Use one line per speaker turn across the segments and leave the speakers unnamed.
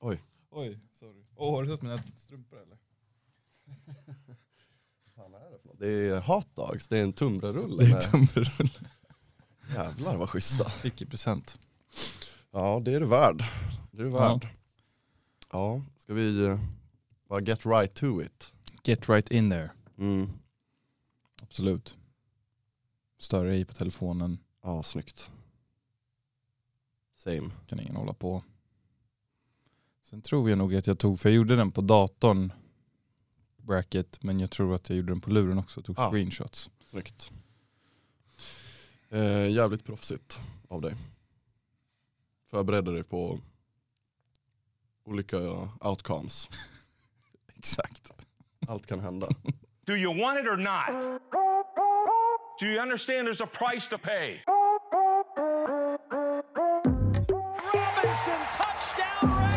Oj.
Oj, sorry. Åh, har du sett mina strumpor eller?
fan är det för något? Det är hot dogs, det är en tunnbrödsrulle.
Det är
med-
tunnbrödsrulle.
Jävlar vad schyssta.
Fick i present.
Ja det är du värd. Det är du
Ja.
värd. Ja, ska vi eh, bara get right to it?
Get right in there.
Mm.
Absolut. Större i på telefonen,
Ja, snyggt. Same.
kan ingen hålla på. Sen tror jag nog att jag tog, för jag gjorde den på datorn, bracket, men jag tror att jag gjorde den på luren också, tog
Ah.
screenshots.
Snyggt. Eh, jävligt proffsigt av dig. Förberedde dig på olika outcomes.
Exakt.
Allt kan hända.
Do you want it or not? Do you understand there's a price to pay?
Robinson, touchdown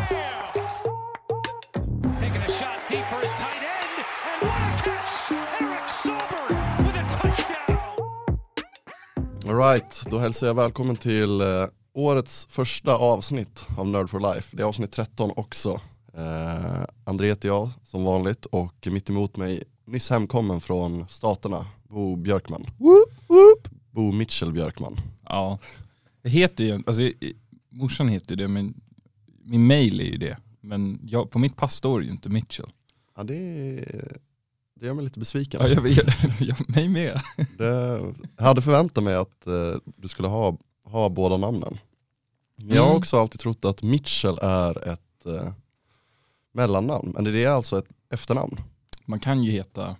Alright, då hälsar jag välkommen till eh, årets första avsnitt av Nerd for Life. Det är avsnitt 13 också. Eh, André heter jag som vanligt och mitt emot mig nyss hemkommen från staterna, Bo Björkman. Bo Mitchell Björkman.
Ja. Det heter ju, alltså morsan heter ju det, men min mail är ju det. Men jag, på mitt pass står det ju inte Mitchell.
Ja, det, är- det gör mig lite besviken.
Ja, jag, vet- jag, mig med.
Det, jag hade förväntat mig att eh, du skulle ha, ha båda namnen. Jag har
Mm.
också alltid trott att Mitchell är ett eh, mellannamn, men det är alltså ett efternamn.
Man kan ju heta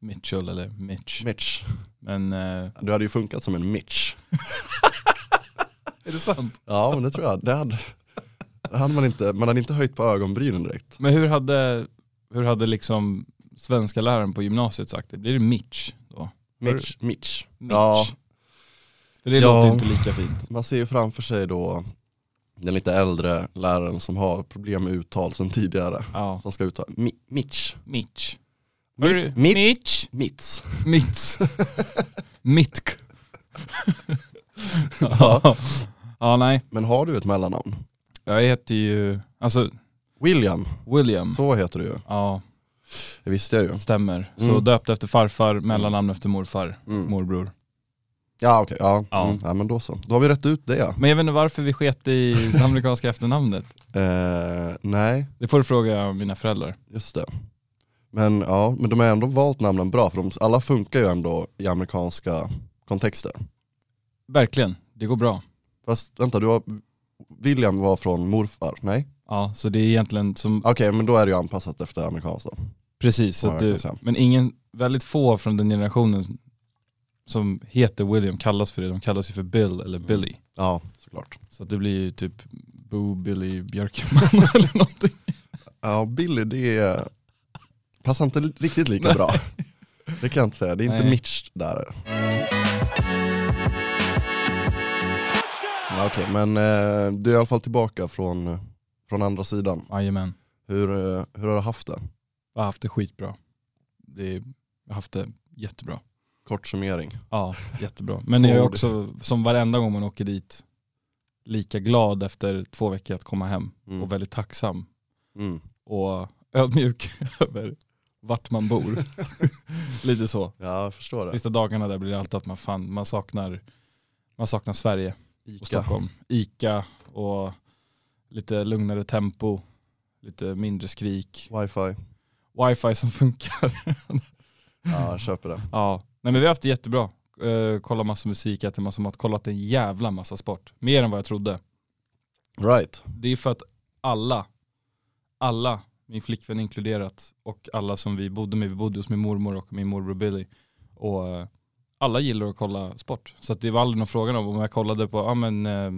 Mitchell eller Mitch.
Mitch.
Men eh,
Du hade ju funkat som en Mitch.
är det sant?
Ja men det tror jag. Det hade, det hade man, inte, man hade inte höjt på ögonbrynen direkt.
Men hur hade, hur hade liksom svenska läraren på gymnasiet sagt det? Blir det Mitch då?
Mitch. Mitch.
Mitch.
Ja,
För det
Ja.
låter inte lika fint.
man ser ju framför sig då den lite äldre läraren som har problem med uttal sedan tidigare.
Ja.
Som ska uttala Mi, Mitch.
Mitch.
Mi-? Mit-
Mitch.
Mitz.
Mitz. Mitk.
Ja.
ja, nej.
Men har du ett mellannamn?
Jag heter ju, alltså
William,
William.
så heter du ju.
Ja,
Det visste jag ju.
stämmer. Så
Mm.
döpt efter farfar, mellannamn efter morfar,
Mm.
morbror.
Ja okej, ja.
Ja.
Mm. ja men då så. Då har vi rätt ut det ja.
Men jag vet inte varför vi sket i det amerikanska efternamnet.
Eh, nej,
Det får du fråga mina föräldrar.
just det. Men ja, men de har ändå valt namnen bra för de, alla funkar ju ändå i amerikanska kontexter.
Verkligen, det går bra.
Fast vänta, du har, William var från morfar, nej?
Ja, så det är egentligen som,
Okej, men då är det ju anpassat efter amerikanskt
precis, så du, men ingen, väldigt få från den generationen som heter William kallas för det, de kallas ju för Bill eller
Mm.
Billy.
Ja, såklart.
Så det blir ju typ Bo Billy Björkman eller någonting.
Ja, Billy det är, passar inte riktigt lika bra. Det kan jag inte säga, det är inte. Mitch där. Ja, Okej, men eh, du är i alla fall tillbaka från, från andra sidan.
Jajamän,
Hur, eh, hur har du haft det?
jag har haft det skitbra. Det är, jag har haft det jättebra.
Kort summering.
Ja, jättebra. Men jag är också, som varenda gång man åker dit, lika glad efter två veckor att komma hem
Mm.
och väldigt tacksam
Mm.
och ödmjuk över vart man bor. Lite så.
Ja, jag förstår det.
Sista dagarna där blir det alltid att man, fan, man, saknar, man saknar Sverige och
Ica.
Stockholm. Ica och lite lugnare tempo, lite mindre skrik,
Wifi.
wifi som funkar.
Ja, jag köper det.
ja. Nej men vi har haft det jättebra. Uh, kolla massa musik, ätit massa mat, kollat en jävla massa sport. Mer än vad jag trodde.
Right.
Det är för att alla, alla, min flickvän inkluderat och alla som vi bodde med, vi bodde hos min mormor och min morbror Billy. Och eh, alla gillar att kolla sport. Så det var aldrig någon frågan om, om jag kollade på, ja men eh,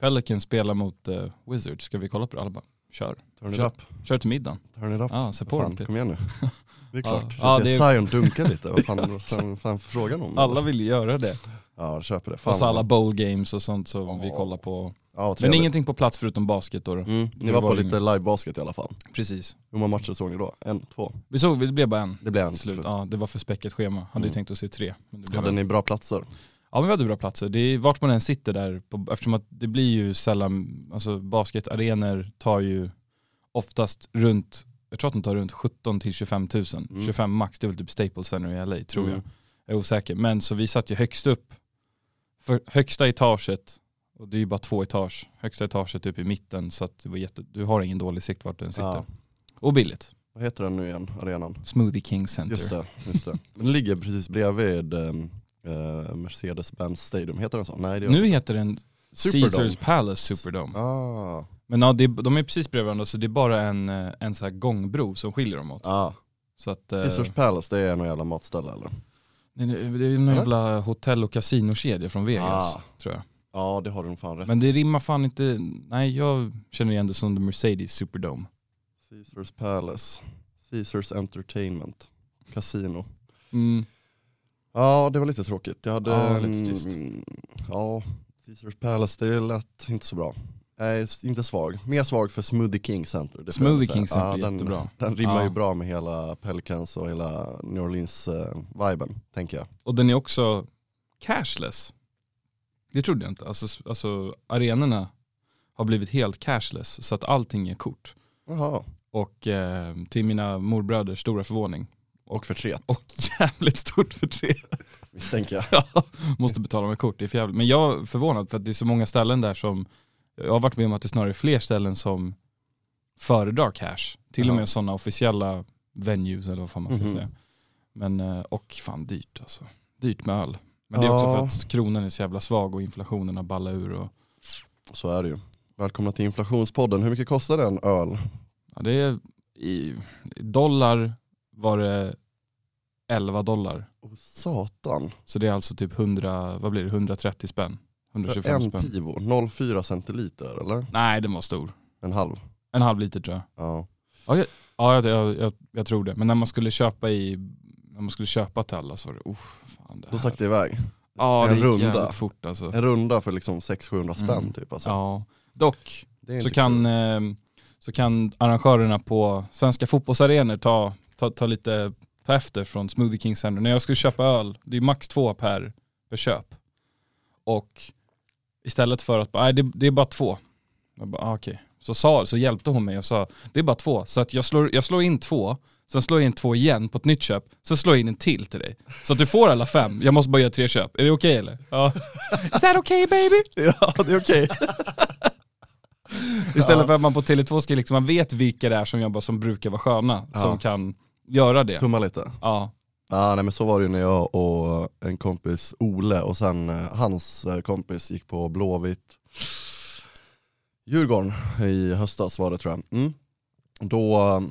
Pelican spelar mot eh, Wizards, ska vi kolla på det? Alla bara, kör.
Turn it
Kör.
up.
Kör till middagen.
Turn it up.
Ja, se på
Vad
dem.
fan, kom igen nu. Det är klart.
Ja,
att
det är-
Zion dunkar lite. Vad fan, fan, fan frågan om?
Alla vill göra det.
Ja, köper det. Fan,
Och så alla bowl games och sånt som vi kollar på.
Ja,
Men ingenting på plats förutom basket då. då.
Mm, ni
Det
var på
var
lite live-basket i alla fall.
Precis.
Hur många matcher såg ni då? En, två?
Vi såg, det blev bara en.
Det blev en
Slut. Ja, det var för späckat schema. Hade ju
Mm.
tänkt att se tre. Men det blev
Hade
en.
ni bra platser?
Ja men vi hade bra platser. Det är vart man än sitter där, på, eftersom att det blir ju sällan, alltså basketarenor tar ju oftast runt, jag tror att de tar runt 17 till 25 000.
Mm.
25 max, det är väl typ Staples Center i LA tror
Mm.
jag. Jag är osäker. Men så vi satt ju högst upp, för högsta etaget, och det är ju bara två etage, högsta etaget upp i mitten så att jätte, du har ingen dålig sikt vart den sitter.
Ja.
Och billigt.
Vad heter den nu igen, arenan?
Smoothie King Center.
Just det, just det. Den ligger precis bredvid um, Mercedes-Benz Stadium, heter den så? Nej det gör
Nu heter den
Superdome.
Caesars Palace Superdome.
Ah,
Men ja, det, de är precis bredvid varandra så det är bara en, eh, en så här gångbro som skiljer dem åt.
ah.
Så att, eh,
Caesars Palace, det är någon jävla matställe eller?
nej, det är någon jävla hotell och kasinokedja från Vegas
Ah.
tror jag.
Ja det har du nog fan rätt
Men det rimmar fan inte, nej jag känner igen det som the Mercedes Superdome.
Caesars Palace, Caesars Entertainment, Casino.
Mm.
Ja det var lite tråkigt. Jag hade,
Ja, lite tyst.
mm, ja Caesars Palace, det lät inte så bra. Nej, inte svag. Mer svag för Smoothie King Center. det
Smoothie. King Center är
den,
jättebra.
Den rimmar
Ja.
ju bra med hela Pelicans och hela New Orleans-viben, tänker jag.
Och den är också cashless. Det trodde jag inte. Alltså, alltså arenorna har blivit helt cashless så att allting är kort.
Jaha,
Och eh, till mina morbröders stora förvåning.
och förtret
Och jävligt stort förtret.
misstänker jag.
Ja, måste betala med kort, det är för jävligt. Men jag är förvånad för att det är så många ställen där som, jag har varit med om att det är snarare är fler ställen som föredrar cash. Till och
Ja.
med sådana officiella venues eller vad fan man ska
Mhm.
säga. Men, eh, och fan dyrt alltså. Dyrt med öl. Men det är också för att kronan är så jävla svag och inflationen har ballat ur. Och,
Så är det ju. Välkomna till inflationspodden. Hur mycket kostar en öl?
ja, det är, i, dollar var det 11 dollar.
Oh, satan.
Så det är alltså typ 100, vad blir det, 130 spänn?
För
125
en
spänn.
pivo, 0,4 centiliter eller?
Nej den var stor.
En halv?
En halv liter tror jag.
Ja.
Ja, jag, ja jag, jag, jag tror det. Men när man skulle köpa i när man skulle köpa till alla så var det, oh, fan det
Då stack det iväg.
Ja det
en
gick
runda.
jävligt fort alltså.
En runda för liksom 600-700 spänn
Mm.
typ. Alltså.
Ja. Dock
Det
så kan, eh, så kan arrangörerna på svenska fotbollsarenor ta, ta, ta lite ta efter från Smoothie King Center. När jag skulle köpa öl, det är max två per, per köp. Och istället för att, nej det, det är bara två. Jag bara, ah, okej. Så, sa, så hjälpte hon mig och sa, det är bara två. Så att jag slår, jag slår in två, sen slår jag in två igen på ett nytt köp, sen slår jag in en till till dig. Så att du får alla fem, jag måste bara göra tre köp. Är det okej eller? Ja. Is that okay baby?
Ja det är okej.
Istället för att man på Tele2 ska liksom, man vet vilka det är som jobbar som brukar vara sköna,
Ja.
som kan göra det.
Tumma lite.
Ja.
Ja nej men så var det ju när jag och en kompis Ole och sen eh, hans eh, kompis gick på Blåvitt Djurgården i höstas var det tror jag. Mm. Då,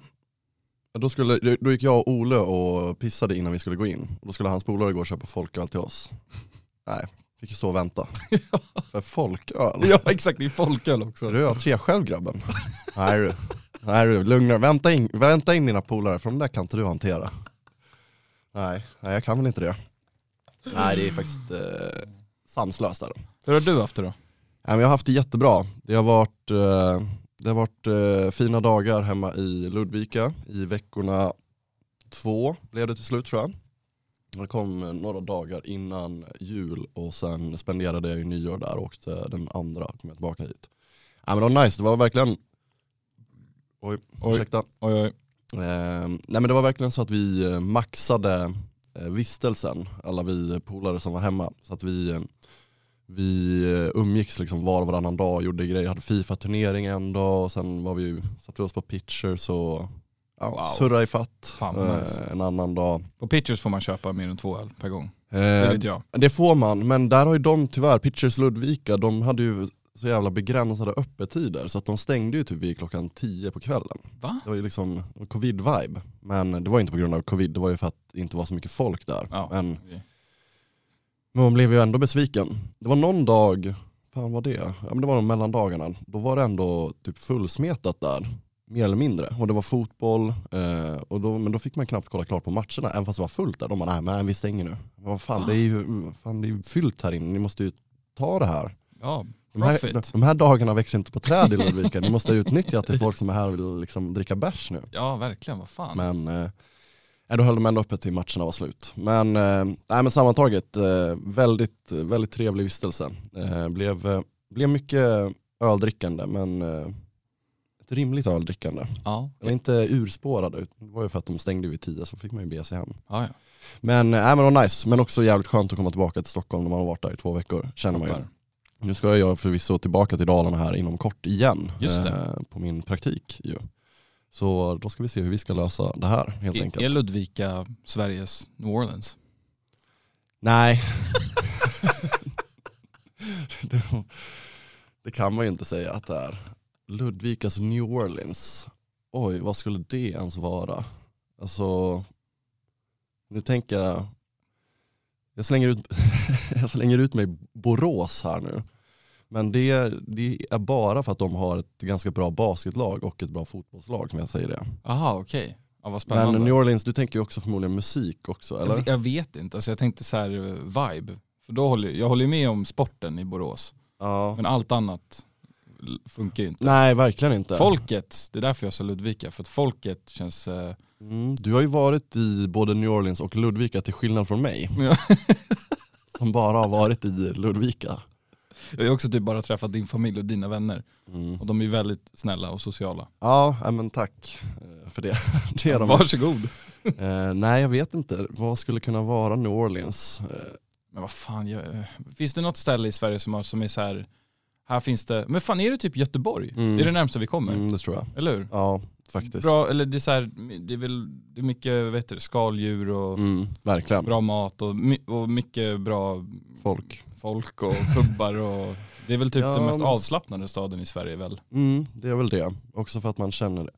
då, skulle, då gick jag och Ole och pissade innan vi skulle gå in. Då skulle hans polare gå och köpa folköl till oss. Nej, fick ju stå och vänta. För folköl?
ja exakt, det är folköl också.
Du har tre själv grabben. Nej du, nej du, lugna vänta in, vänta in dina polare för de där kan inte du hantera. Nej, nej jag kan väl inte det. Nej det är faktiskt eh, sanslöst där.
Hur har du haft det då?
Jag har haft det jättebra. Det har varit, eh, det har varit eh, fina dagar hemma i Ludvika i veckorna två blev det till slut tror jag. Det kom några dagar innan jul och sen spenderade jag ju nyår där och åkte den andra, kom jag tillbaka hit. Ja, men det var nice, det var verkligen, oj,
Oj.
ursäkta.
Oj, oj.
Eh, nej men det var verkligen så att vi eh, maxade eh, vistelsen, alla vi polare som var hemma. Så att vi, eh, vi eh, umgicks liksom var och varannan dag, gjorde grejer, hade Fifa-turnering en dag och sen var vi, satte vi oss på pitchers och ja,
Wow.
surra i fatt
Fan,
eh,
nice.
en annan dag.
På pitchers får man köpa mer än två öl per gång. Det
Eh,
vet jag.
det får man, men där har ju de tyvärr, Pitchers Ludvika, de hade ju så jävla begränsade öppettider så att de stängde ju typ vid klockan 10 på kvällen.
Va?
Det var ju liksom covid-vibe. Men det var inte på grund av covid, det var ju för att det inte var så mycket folk där.
Ja.
Men,
okej.
Men man blev ju ändå besviken. Det var någon dag, fan var det? Ja, men det var de mellandagarna. Då var det ändå typ fullsmetat där. Mer eller mindre. Och det var fotboll, eh, och då, men då fick man knappt kolla klart på matcherna, även fast det var fullt där. De bara, nej men vi stänger nu. Men Vad fan, det är ju fan, det är ju fyllt här inne, ni måste ju ta det här.
Ja,
De här, de här dagarna växer inte på träd i Ludvika, ni måste utnyttja att det är folk som är här och vill liksom dricka bärs nu.
Ja verkligen, vad fan.
Men, eh, då höll de ändå uppe till matcherna var slut. Men, eh, nej, men sammantaget, eh, väldigt, väldigt trevlig vistelse. Eh, blev, eh, blev mycket öldrickande, men eh, ett rimligt öldrickande.
Ja,
Jag var inte urspårade, det var ju för att de stängde vid tio så fick man ju bege sig hem.
ja, ja.
Men, äh, men det var nice, men också jävligt skönt att komma tillbaka till Stockholm när man har varit där i två veckor, känner man ju. Nu ska jag förvisso tillbaka till Dalarna här inom kort igen,
Just det.
eh, på min praktik ju. Så då ska vi se hur vi ska lösa det här helt enkelt.
Är Ludvika Sveriges New Orleans?
Nej. det, det kan man ju inte säga att det är. Ludvikas New Orleans. Oj, vad skulle det ens vara? Alltså, nu tänker jag, jag slänger ut, jag slänger ut mig Borås här nu. Men det, det är bara för att de har ett ganska bra basketlag och ett bra fotbollslag som jag säger det.
Aha, okej. Ja, vad spännande.
Men New Orleans, du tänker ju också förmodligen musik också eller?
jag, jag vet inte, alltså jag tänkte så här eh, vibe. För då håller, jag håller ju med om sporten i Borås.
Ja.
Men allt annat funkar ju inte.
Nej, verkligen inte.
Folket, det är därför jag sa Ludvika. För att folket känns... Eh,
Mm, du har ju varit i både New Orleans och Ludvika till skillnad från mig.
Ja.
som bara har varit i Ludvika.
Jag har också typ bara träffat din familj och dina vänner.
Mm.
Och de är väldigt snälla och sociala.
Ja, men tack eh, för det. det är de.
Varsågod.
Eh, nej, jag vet inte. Vad skulle kunna vara New Orleans? Eh,
Men vad fan, jag, eh, finns det något ställe i Sverige som, har, som är så här, här finns det, men fan är det typ Göteborg?
Mm.
Det är det närmsta vi kommer,
mm, det tror jag.
eller hur?
Ja, faktiskt.
Bra, eller det är så här, det är väl det är mycket vet du, skaldjur och
Mm, verkligen.
bra mat och, och mycket bra
Folk.
folk och pubbar och det är väl typ
Ja,
den mest
men-
avslappnade staden i Sverige väl?
Mm, det är väl det. Också för att man känner det.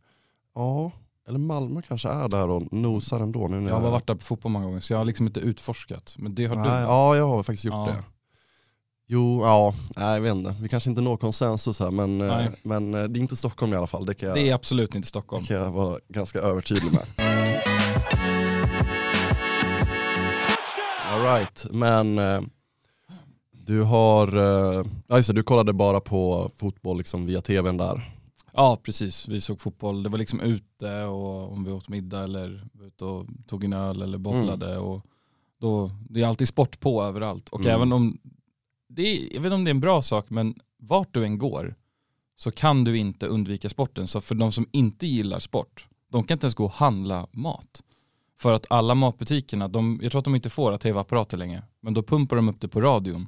Ja, eller Malmö kanske är där och nosar ändå. Nu när
Jag har bara varit där på fotboll många gånger så jag har liksom inte utforskat. Men det har
Nej,
du.
ja, jag har faktiskt gjort
Ja.
det. Jo, ja, jag vet inte. Vi kanske inte når konsensus här men, eh,
Nej.
men eh, det är inte Stockholm i alla fall. Det kan jag,
Det är absolut inte Stockholm.
kan jag vara ganska övertydlig med. All right, men eh, du har, ja, just det, du kollade bara på fotboll liksom via tvn där.
Ja precis, vi såg fotboll. Det var liksom ute och om vi åt middag eller ute och tog en öl eller bottlade. Och då, det är alltid sport på överallt. Och
Mm.
även om, det är, jag vet inte om det är en bra sak men vart du än går så kan du inte undvika sporten. Så för de som inte gillar sport, de kan inte ens gå och handla mat. För att alla matbutikerna, de, jag tror att de inte får tv-apparater längre, men då pumpar de upp det på radion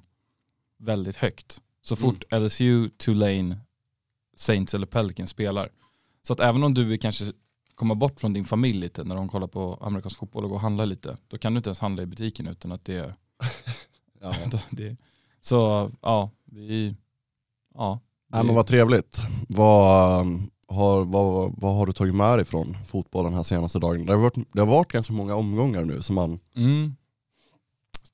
väldigt högt. Så fort LSU, Tulane, Saints eller Pelicans spelar. Så att även om du vill kanske komma bort från din familj lite när de kollar på amerikansk fotboll och gå och handla lite, då kan du inte ens handla i butiken utan att det,
Ja.
det Så ja, vi, ja.
Nej, men vad trevligt. Vad, um, har, vad, vad har du tagit med dig från fotbollen här senaste dagen? Det har varit, det har varit ganska många omgångar nu som man,
Mm.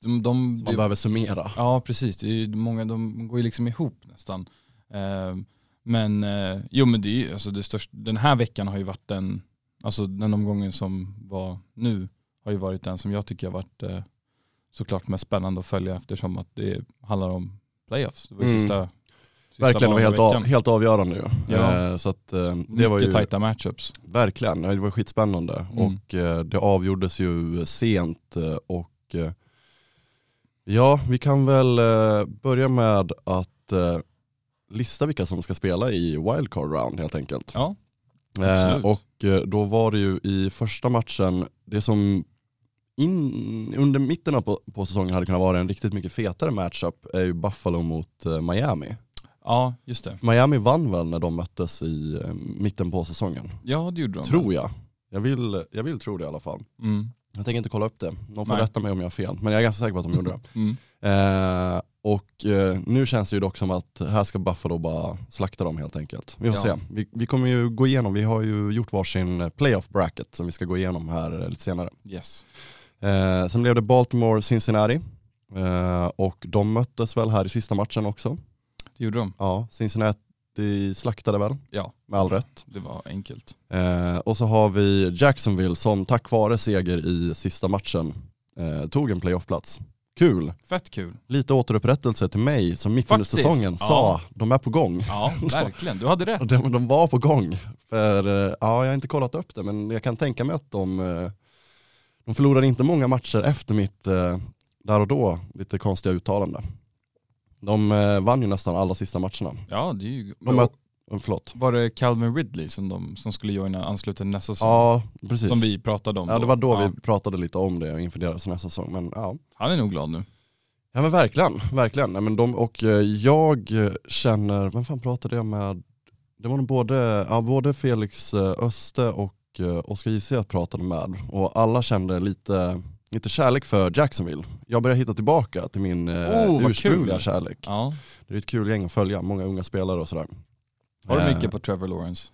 De, de,
som man
det-
behöver summera.
Ja precis, det är många, de går ju liksom ihop nästan. Eh, men eh, jo men det är alltså det största, den här veckan har ju varit den, alltså den omgången som var nu har ju varit den som jag tycker har varit eh, såklart mest spännande att följa eftersom att det handlar om playoffs. Det var
Mm.
sista, sista
Verkligen, det var helt, av, helt avgörande ju.
Ja.
Eh, så att, eh, det
Mycket
var ju,
tajta matchups.
verkligen, det var skitspännande.
Mm.
Och eh, det avgjordes ju sent och ja, vi kan väl börja med att lista vilka som ska spela i wildcard round helt enkelt.
Ja, Absolut.
och då var det ju i första matchen, det som in, under mitten av på, på säsongen hade kunnat vara en riktigt mycket fetare matchup är ju Buffalo mot eh, Miami.
ja just det.
Miami vann väl när de möttes i eh, mitten på säsongen,
Ja det gjorde de.
tror jag. Jag vill, jag vill tro det i alla fall.
Mm.
Jag tänker inte kolla upp det, de får
Nej.
rätta mig om jag har fel, men jag är ganska säker på att de gjorde det.
Mm.
Eh, och eh, nu känns det ju dock som att här ska Buffalo bara slakta dem helt enkelt. Vi får
Ja.
se. Vi, vi kommer ju gå igenom, vi har ju gjort varsin playoff bracket som vi ska gå igenom här eh, lite senare.
Yes.
Eh, sen blev det Baltimore-Cincinnati eh, och de möttes väl här i sista matchen också.
Det gjorde de.
Ja, Cincinnati slaktade väl,
Ja,
med all rätt.
det var enkelt.
Eh, och så har vi Jacksonville som tack vare seger i sista matchen eh, tog en playoffplats. Kul!
Fett kul.
Lite återupprättelse till mig som mitt under säsongen
ja.
sa de är på gång.
Ja, verkligen. Du hade rätt.
De, de var på gång. För, eh, ja, jag har inte kollat upp det men jag kan tänka mig att de, eh, de förlorade inte många matcher efter mitt, eh, där och då, lite konstiga uttalande. De eh, vann ju nästan alla sista matcherna.
Ja, det är ju...
De möt, oh, förlåt.
Var det Calvin Ridley som, de, som skulle joina ansluta till nästa säsong?
Ja, precis.
Som vi pratade om
Ja, det var då
Ja.
vi pratade lite om det inför deras nästa säsong. Men ja,
Han är nog glad nu.
ja men verkligen, verkligen. Nej, men de, och eh, jag känner, vem fan pratade jag med? Det var nog både, ja, både Felix eh, Öste och eh, Oskar J.C. jag pratade med. Och alla kände lite, lite kärlek för Jacksonville. Jag börjar hitta tillbaka till min eh,
Oh,
ursprungliga kärlek.
Ja.
Det är ett kul gäng att följa, många unga spelare och sådär.
Har du
Eh,
mycket på Trevor Lawrence?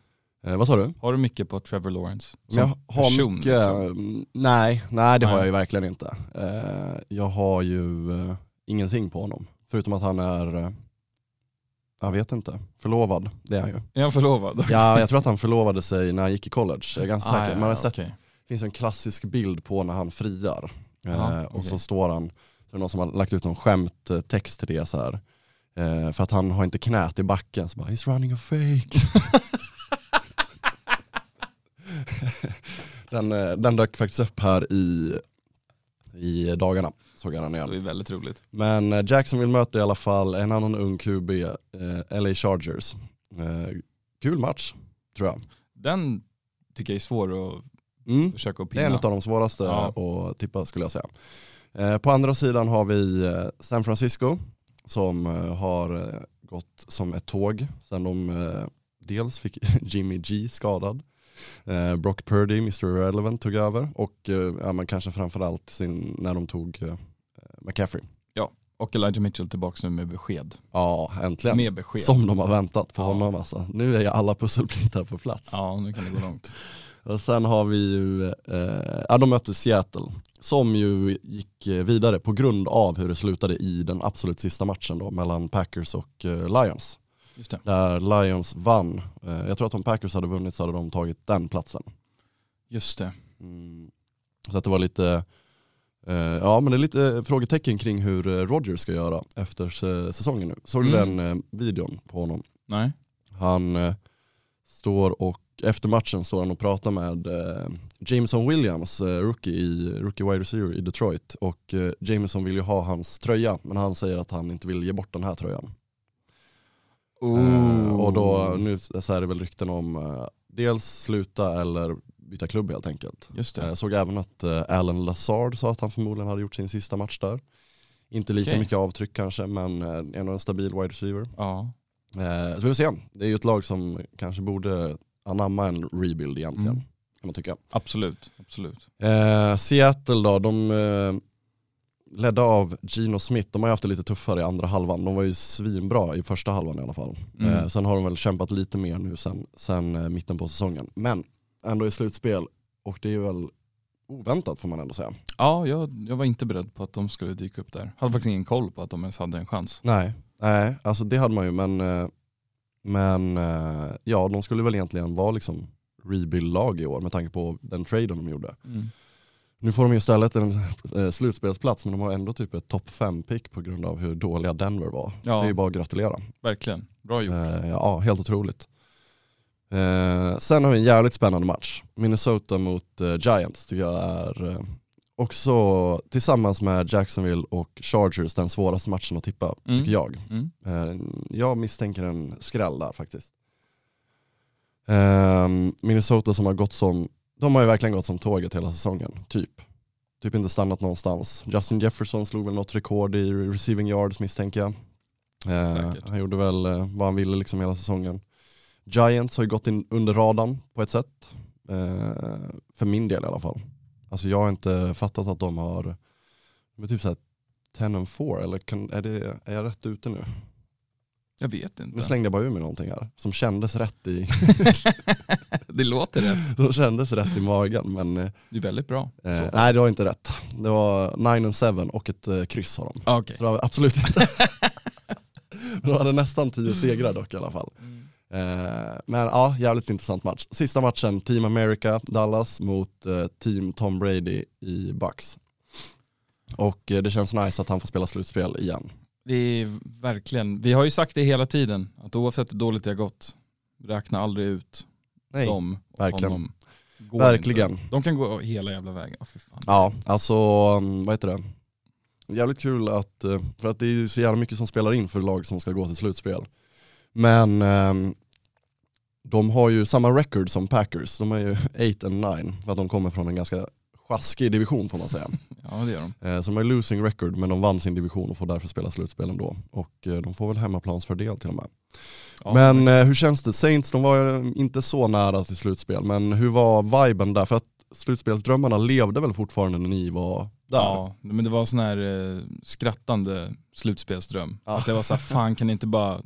Eh, vad sa du?
Har du mycket på Trevor Lawrence?
Men jag har
person,
mycket,
liksom?
nej, nej det har
Nej.
jag ju verkligen inte. Eh, jag har ju eh, ingenting på honom. Förutom att han är, jag vet inte, förlovad. Det är han ju.
Är han förlovad?
Ja, jag tror att han förlovade sig när han gick i college. Jag är ganska
Ah,
säker. Man har sett,
okej.
det finns en klassisk bild på när han friar. Eh,
Jaha,
Och så
okej.
står han, så är det någon som har lagt ut någon skämttext till det så här. Eh, för att han har inte knät i backen, så bara he's running a fake. den, eh, den dök faktiskt upp här i, i dagarna, såg jag den
Det
igen.
är väldigt roligt.
Men eh, Jacksonville möter i alla fall en annan ung QB, eh, LA Chargers. Eh, kul match, tror jag.
Den tycker jag är svår att
Mm.
försöka att
Det är en
pinna.
av de svåraste
Ja.
att tippa skulle jag säga. Eh, på andra sidan har vi San Francisco som har gått som ett tåg sen de dels fick Jimmy G skadad. Eh, Brock Purdy, Mr. Irrelevant, tog över och eh, ja, men kanske framförallt sin, när de tog eh, McCaffrey.
Och Elijah Mitchell tillbaka nu med besked.
Ja, äntligen.
Med besked.
Som de har väntat på
Ja.
honom alltså. Nu är ju alla pusselbitar på plats.
Ja, nu kan det gå långt.
Och sen har vi ju, eh, ja de mötte Seattle, som ju gick eh, vidare på grund av hur det slutade i den absolut sista matchen då mellan Packers och eh, Lions. Där Lions vann, eh, jag tror att om Packers hade vunnit så hade de tagit den platsen.
Just det.
Mm. Så att det var lite, eh, ja men det är lite frågetecken kring hur eh, Rodgers ska göra efter säsongen nu. Såg du
Mm.
den videon på honom?
Nej.
Han står och efter matchen står han och pratar med Jameson Williams, rookie, i, rookie wide receiver i Detroit. Och Jameson vill ju ha hans tröja, men han säger att han inte vill ge bort den här tröjan. Eh, och då, nu så är det väl rykten om eh, dels sluta eller byta klubb helt enkelt.
Just det.
Jag såg även att eh, Alan Lazard sa att han förmodligen hade gjort sin sista match där. Inte lika
Okej.
mycket avtryck kanske, men eh, ändå en stabil wide receiver.
Ja.
Eh, så vi får se. Det är ju ett lag som kanske borde anamma en rebuild egentligen.
Mm.
Kan man tycka.
Absolut. Absolut.
Eh, Seattle då, de eh, ledda av Gino Smith, de har ju haft det lite tuffare i andra halvan. De var ju svinbra i första halvan i alla fall.
Mm.
Eh, sen har de väl kämpat lite mer nu sen, sen eh, mitten på säsongen. Men ändå i slutspel och det är väl oväntat får man ändå säga.
Ja, jag, jag var inte beredd på att de skulle dyka upp där. Hade faktiskt ingen koll på att de ens hade en chans.
Nej, nej alltså det hade man ju men, eh, men eh, ja de skulle väl egentligen vara liksom rebuild-lag i år med tanke på den traden de gjorde.
Mm.
Nu får de ju istället en eh, slutspelsplats men de har ändå typ ett topp 5-pick på grund av hur dåliga Denver var. Så
Ja.
det är ju bara att gratulera.
Verkligen. Bra gjort.
Eh, ja, helt otroligt. Eh, sen har vi en jävligt spännande match. Minnesota mot eh, Giants tycker jag är också tillsammans med Jacksonville och Chargers den svåraste matchen att tippa,
Mm.
tycker jag.
Mm.
Jag misstänker en skräll där faktiskt. Minnesota som har gått som, de har ju verkligen gått som tåget hela säsongen, typ. Typ inte stannat någonstans. Justin Jefferson slog väl något rekord i receiving yards misstänker jag. Eh, han gjorde väl eh, vad han ville liksom hela säsongen. Giants har ju gått in under radarn på ett sätt. Eh, för min del i alla fall. Alltså jag har inte fattat att de har, de är typ såhär 10 and 4 eller kan, är, det, är jag rätt ute nu?
Jag vet inte.
Nu slängde jag bara ur mig någonting här som kändes rätt i,
det låter rätt.
som kändes rätt i magen men eh,
Det är väldigt bra.
eh, nej det var inte rätt. Det var 9 and 7 och ett eh, kryss har de.
Ah, Okej.
Så det var absolut inte. de hade nästan 10 segrar dock i alla fall. Eh, men ja, jävligt intressant match. Sista matchen, Team America, Dallas mot eh, Team Tom Brady i Bucks. Och eh, det känns nice att han får spela slutspel igen.
Det är verkligen, vi har ju sagt det hela tiden, att oavsett hur dåligt det har gått, räkna aldrig ut
Nej,
dem och
verkligen.
honom. går
Verkligen.
Inte. De kan gå hela jävla vägen. Oh, fan.
Ja, alltså mm, vad heter det? Jävligt kul att, eh, för att det är ju så jävla mycket som spelar in för lag som ska gå till slutspel. Men ehm, de har ju samma record som Packers, de är ju 8 and 9, för att de kommer från en ganska sjaskig division får man säga.
Ja det gör de.
Eh, Så de har losing record men de vann sin division och får därför spela slutspel ändå. Och eh, de får väl hemmaplansfördel till och med.
Ja,
men eh, hur känns det? Saints de var inte så nära till slutspel, men hur var viben där? För att slutspelsdrömmarna levde väl fortfarande när ni var där?
Ja, men det var sån här eh, skrattande slutspelsdröm.
Ja.
Att det var så här, fan kan inte bara, kan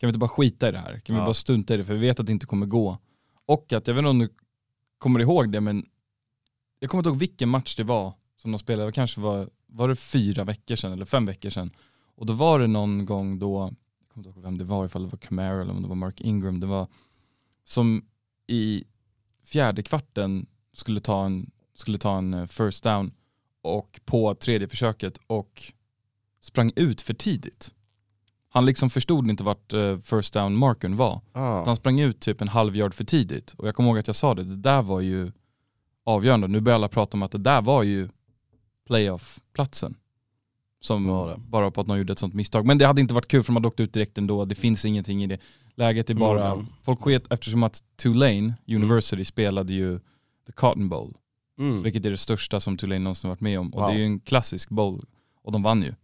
vi inte bara skita i det här? Kan vi
Ja.
bara stunta i det? För vi vet att det inte kommer gå. Och att, jag vet inte om du kommer ihåg det, men jag kommer inte ihåg vilken match det var som de spelade. Det kanske var, var det fyra veckor sedan eller fem veckor sedan. Och då var det någon gång då, kommer inte ihåg vem det var, ifall det var Camaro eller om det var Mark Ingram. Det var som i fjärde kvarten skulle ta en, skulle ta en eh, first down och på tredje försöket och sprang ut för tidigt. Han liksom förstod inte vart eh, first down markern var.
Ah.
Han sprang ut typ en halv yard för tidigt. Och jag kommer ihåg att jag sa det, det där var ju avgörande. Nu börjar alla prata om att det där var ju playoff-platsen. Som
det.
bara på att någon gjorde ett sånt misstag. Men det hade inte varit kul för de hade åkt ut direkt ändå. Det finns ingenting i det. Läget är bara,
Morgan.
folk sket eftersom att Tulane University spelade ju the Cotton Bowl.
Mm.
Vilket är det största som Tulane någonsin varit med om. Och
Wow.
det är ju en klassisk bowl. Och de vann ju.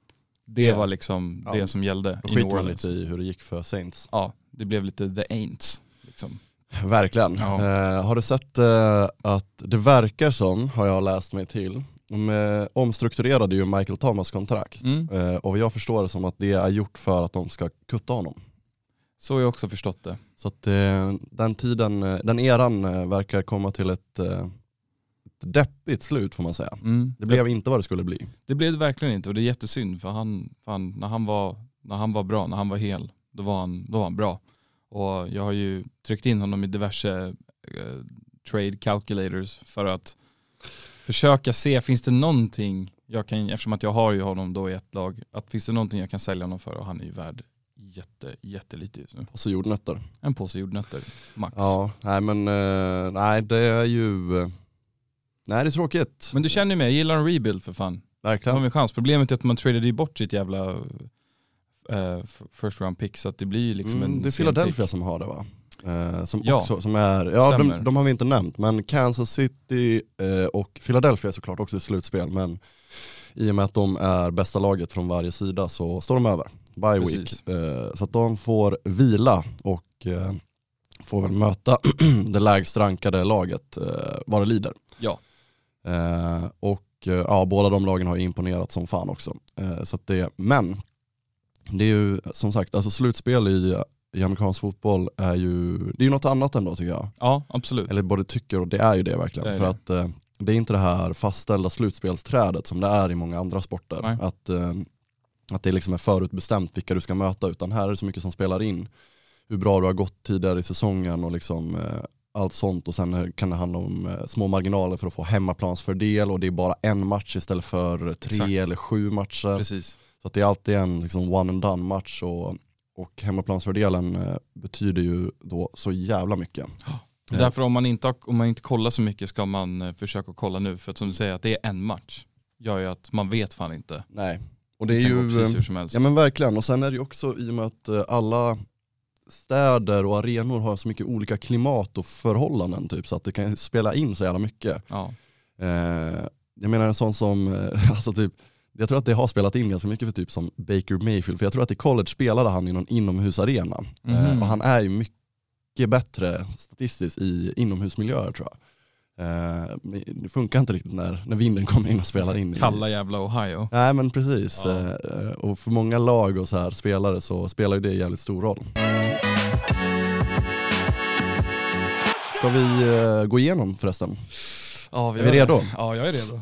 Det
Ja.
var liksom
Ja.
det som gällde i New Orleans.
lite i hur det gick för Saints.
Ja, det blev lite the aints. Liksom.
Verkligen.
Ja.
Eh, har du sett eh, att det verkar som, har jag läst mig till, de eh, omstrukturerade ju Michael Thomas kontrakt.
Mm.
Eh, och jag förstår det som att det är gjort för att de ska kutta honom.
Så har jag också förstått det.
Så att eh, den tiden, den eran verkar komma till ett, ett deppigt slut får man säga.
Mm.
Det blev inte vad det skulle bli.
Det blev det verkligen inte och det är jättesynd för han, fan, när, han var, när han var bra, när han var hel, då var han, då var han bra. Och jag har ju tryckt in honom i diverse trade calculators för att försöka se, finns det någonting jag kan, eftersom att jag har ju honom då i ett lag, att finns det någonting jag kan sälja honom för och han är ju värd jätte, jättelite just nu.
Så jordnötter.
En påse jordnötter, max.
Ja, nej men eh, nej det är ju, eh, nej det är tråkigt.
Men du känner ju mig, jag gillar en rebuild för fan. Har
Verkligen.
vi en chans. Problemet är att man tradade ju bort sitt jävla f- first round pick så att det blir ju liksom
Mm,
en
det är Philadelphia
pick.
som har det va? Eh, som
Ja,
också, som är, ja
stämmer.
de, de har vi inte nämnt, men Kansas City eh, och Philadelphia är såklart också i slutspel, men i och med att de är bästa laget från varje sida så står de över. Bye
Precis.
week. Eh, så att de får vila och eh, får väl möta det lägst rankade laget eh, vad det lider.
Ja.
Eh, och eh, ja, båda de lagen har imponerat som fan också. Så det, men det är ju som sagt, alltså slutspel i, i amerikansk fotboll är ju, det är ju något annat ändå tycker jag.
Ja, absolut.
Eller både tycker och det är ju det verkligen.
Det är
För
det.
att eh, det är inte det här fastställda slutspelsträdet som det är i många andra sporter.
Nej.
Att, eh, att det liksom är förutbestämt vilka du ska möta, utan här är det så mycket som spelar in. Hur bra du har gått tidigare i säsongen och liksom eh, allt sånt och sen kan det handla om eh, små marginaler för att få hemmaplansfördel och det är bara en match istället för tre
Exakt.
eller sju matcher.
Precis.
Så det är alltid en liksom one and done match och, och hemmaplansfördelen eh, betyder ju då så jävla mycket.
Det är Därför om man, inte har, om man inte kollar så mycket ska man eh, försöka kolla nu. För att som du säger, att det är en match gör ju att man vet fan inte.
Nej. Och det är
kan gå
ju, eh,
hur som helst.
ja men verkligen, och sen är det ju också i och med att alla städer och arenor har så mycket olika klimat och förhållanden typ, så att det kan spela in så jävla mycket.
ja.
Eh, jag menar en sån som, alltså typ, jag tror att det har spelat in ganska mycket för typ som Baker Mayfield, för jag tror att i college spelade han i någon inomhusarena. Eh,
Mhm.
och han är ju mycket bättre statistiskt i inomhusmiljöer tror jag. Eh, det funkar inte riktigt när, när vinden kommer in och spelar in. i-
Kalla jävla Ohio.
Nej men precis,
Ja.
Eh, och för många lag och så här spelare så spelar ju det jävligt stor roll. Ska vi gå igenom förresten?
Ja,
Är vi
gör det.
redo?
Ja, jag är redo.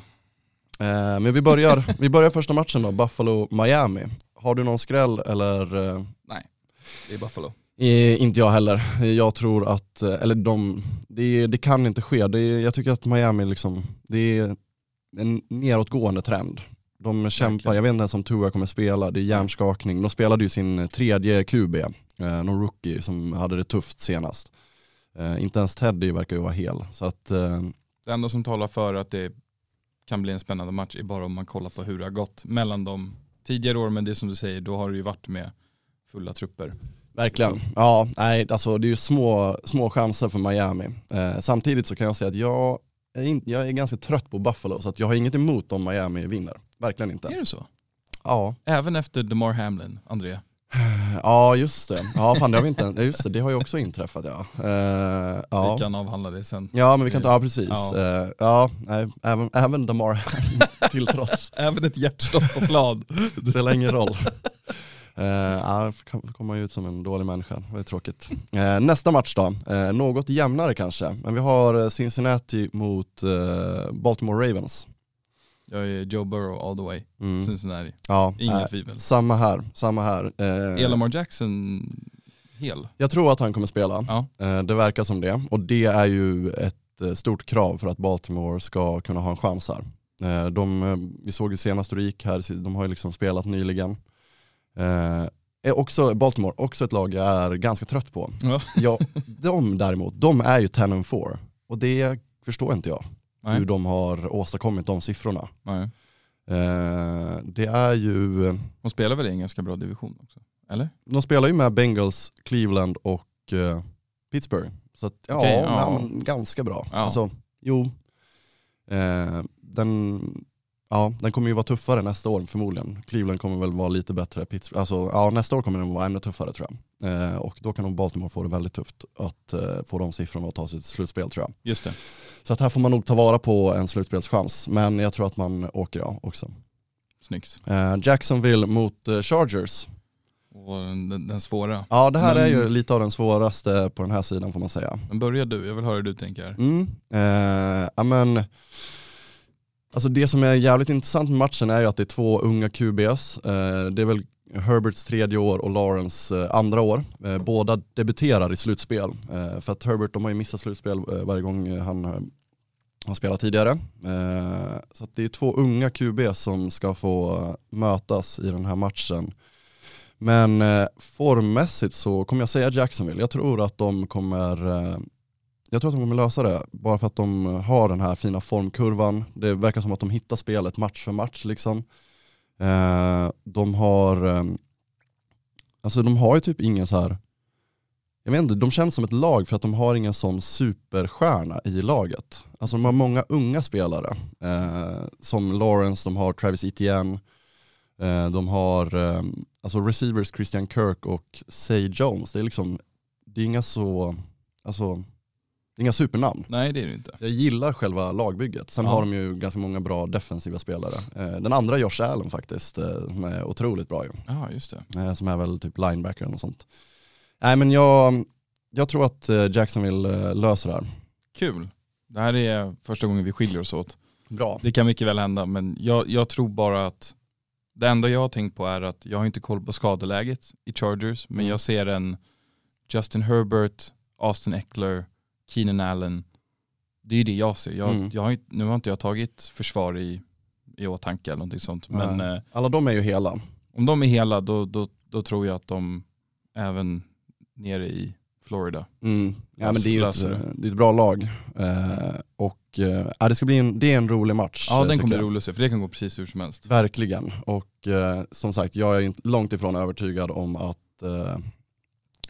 Eh, men vi börjar, vi börjar första matchen då, Buffalo-Miami. Har du någon skräll eller? eh,
Det är Buffalo.
Eh, inte jag heller. Jag tror att, eh, eller de, det, det kan inte ske. Det, jag tycker att Miami liksom, det är en nedåtgående trend. De kämpar,
Verkligen.
jag vet inte ens om Tua kommer spela, det är hjärnskakning. De spelade ju sin tredje QB, eh, någon rookie som hade det tufft senast. Eh, inte ens Teddy verkar ju vara hel. Så att, eh,
Det enda som talar för att det kan bli en spännande match är bara om man kollar på hur det har gått mellan de tidigare år. Men det är som du säger, då har det ju varit med fulla trupper.
verkligen. Ja, nej, alltså det är ju små, små chanser för Miami. Eh, samtidigt så kan jag säga att jag är, in, jag är ganska trött på Buffalo, så att jag har inget emot om Miami vinner. Verkligen inte.
Är det så?
Ja,
Även efter DeMar Hamlin, André?
ja just det. Ja, fan, det, har vi inte, just det, det har ju också inträffat ja. Eh, ja.
Vi kan avhandla det sen.
Ja men vi kan ta, ja precis.
Ja.
Ja, ja nej, även, även Damar till trots.
Även ett hjärtstopp på plan.
Det spelar ingen roll. Uh, ja, kan komma ut som en dålig människa, det är tråkigt. Eh, nästa match då, Eh, något jämnare kanske. Men vi har Cincinnati mot Baltimore Ravens.
Jag är Joe Burrow all the way.
Mm.
Cincinnati.
Ja,
Inga
eh,
tvivel.
samma här, samma här. Eh,
Är Lamar Jackson hel?
jag tror att han kommer spela,
Ja.
Eh, det verkar som det. Och det är ju ett eh, stort krav för att Baltimore ska kunna ha en chans här. Eh, De, eh, vi såg ju senast gick här, de har ju liksom spelat nyligen. Eh, Är också, Baltimore, också ett lag jag är ganska trött på.
Ja.
Ja, de däremot, de är ju 10 and 4 och det förstår inte jag.
Nej.
Hur de har åstadkommit de siffrorna.
Nej.
Eh, Det är ju,
Hon spelar väl i en ganska bra division också? Eller?
de spelar ju med Bengals, Cleveland och eh, Pittsburgh. Så att, ja,
ja.
ja. Men, ganska bra.
Ja.
Alltså, jo, eh, den, ja, den kommer ju vara tuffare nästa år förmodligen. Cleveland kommer väl vara lite bättre. Pittsburgh, alltså, ja, nästa år kommer den vara ännu tuffare tror jag. Eh, och då kan nog Baltimore få det väldigt tufft att eh, få de siffrorna och ta sig till slutspel tror jag.
Just det.
Så att här får man nog ta vara på en slutspelschans. Men jag tror att man åker ja också.
Snyggt.
Eh, Jacksonville mot eh, Chargers.
Och den, den svåra.
Ja det här
Men-
är ju lite av den svåraste på den här sidan får man säga.
Men börja du, jag vill höra hur du tänker.
Mm. Eh, ja, men, alltså det som är jävligt intressant med matchen är ju att det är två unga QBs. Eh, det är väl Herberts tredje år och Lawrence eh, andra år. Eh, båda debuterar i slutspel. För att Herbert, de har ju missat slutspel varje gång han har spelat tidigare. Så att det är två unga QB som ska få mötas i den här matchen. Men formmässigt så kommer jag säga Jacksonville. Jag tror att de kommer jag tror att de kommer lösa det, bara för att de har den här fina formkurvan. Det verkar som att de hittar spelet match för match. Liksom. Eh, de har eh, alltså de har ju typ ingen så här jag vet inte, de känns som ett lag för att de har ingen sån superstjärna i laget. Alltså de har många unga spelare. Eh, som Lawrence, de har Travis Etienne, eh, de har ehm, alltså receivers Christian Kirk och Say Jones. Det är liksom, det är inga så, alltså, det är inga supernamn.
Nej det är det inte.
Så jag gillar själva lagbygget. Sen
Ja.
har de ju ganska många bra defensiva spelare. Eh, den andra Josh Allen faktiskt, eh, som är otroligt bra ju.
Ja just det.
Eh, som är väl typ linebacker och sånt. Nej men jag, jag tror att Jacksonville löser det här.
Kul. Det här är första gången vi skiljer oss åt.
Bra.
Det kan mycket väl hända men jag, jag tror bara att det enda jag har tänkt på är att jag har inte koll på skadeläget i Chargers men
Mm.
jag ser en Justin Herbert, Austin Eckler, Keenan Allen. Det är det jag ser. Jag,
Mm.
jag har, inte- nu har inte jag tagit försvar i, i åtanke eller någonting sånt. Men
Nej.
eh,
Alla de är ju hela.
om de är hela då, då, då tror jag att de även nere i Florida.
Mm. Ja, men det är ju ett,
det.
eh, är ett bra lag. Eh, och eh, det ska bli en, det är en rolig match.
Ja
eh,
den
tycker
kommer bli rolig att se för det kan gå precis hur som helst.
Verkligen. Och eh, som sagt, jag är långt ifrån övertygad om att, eh,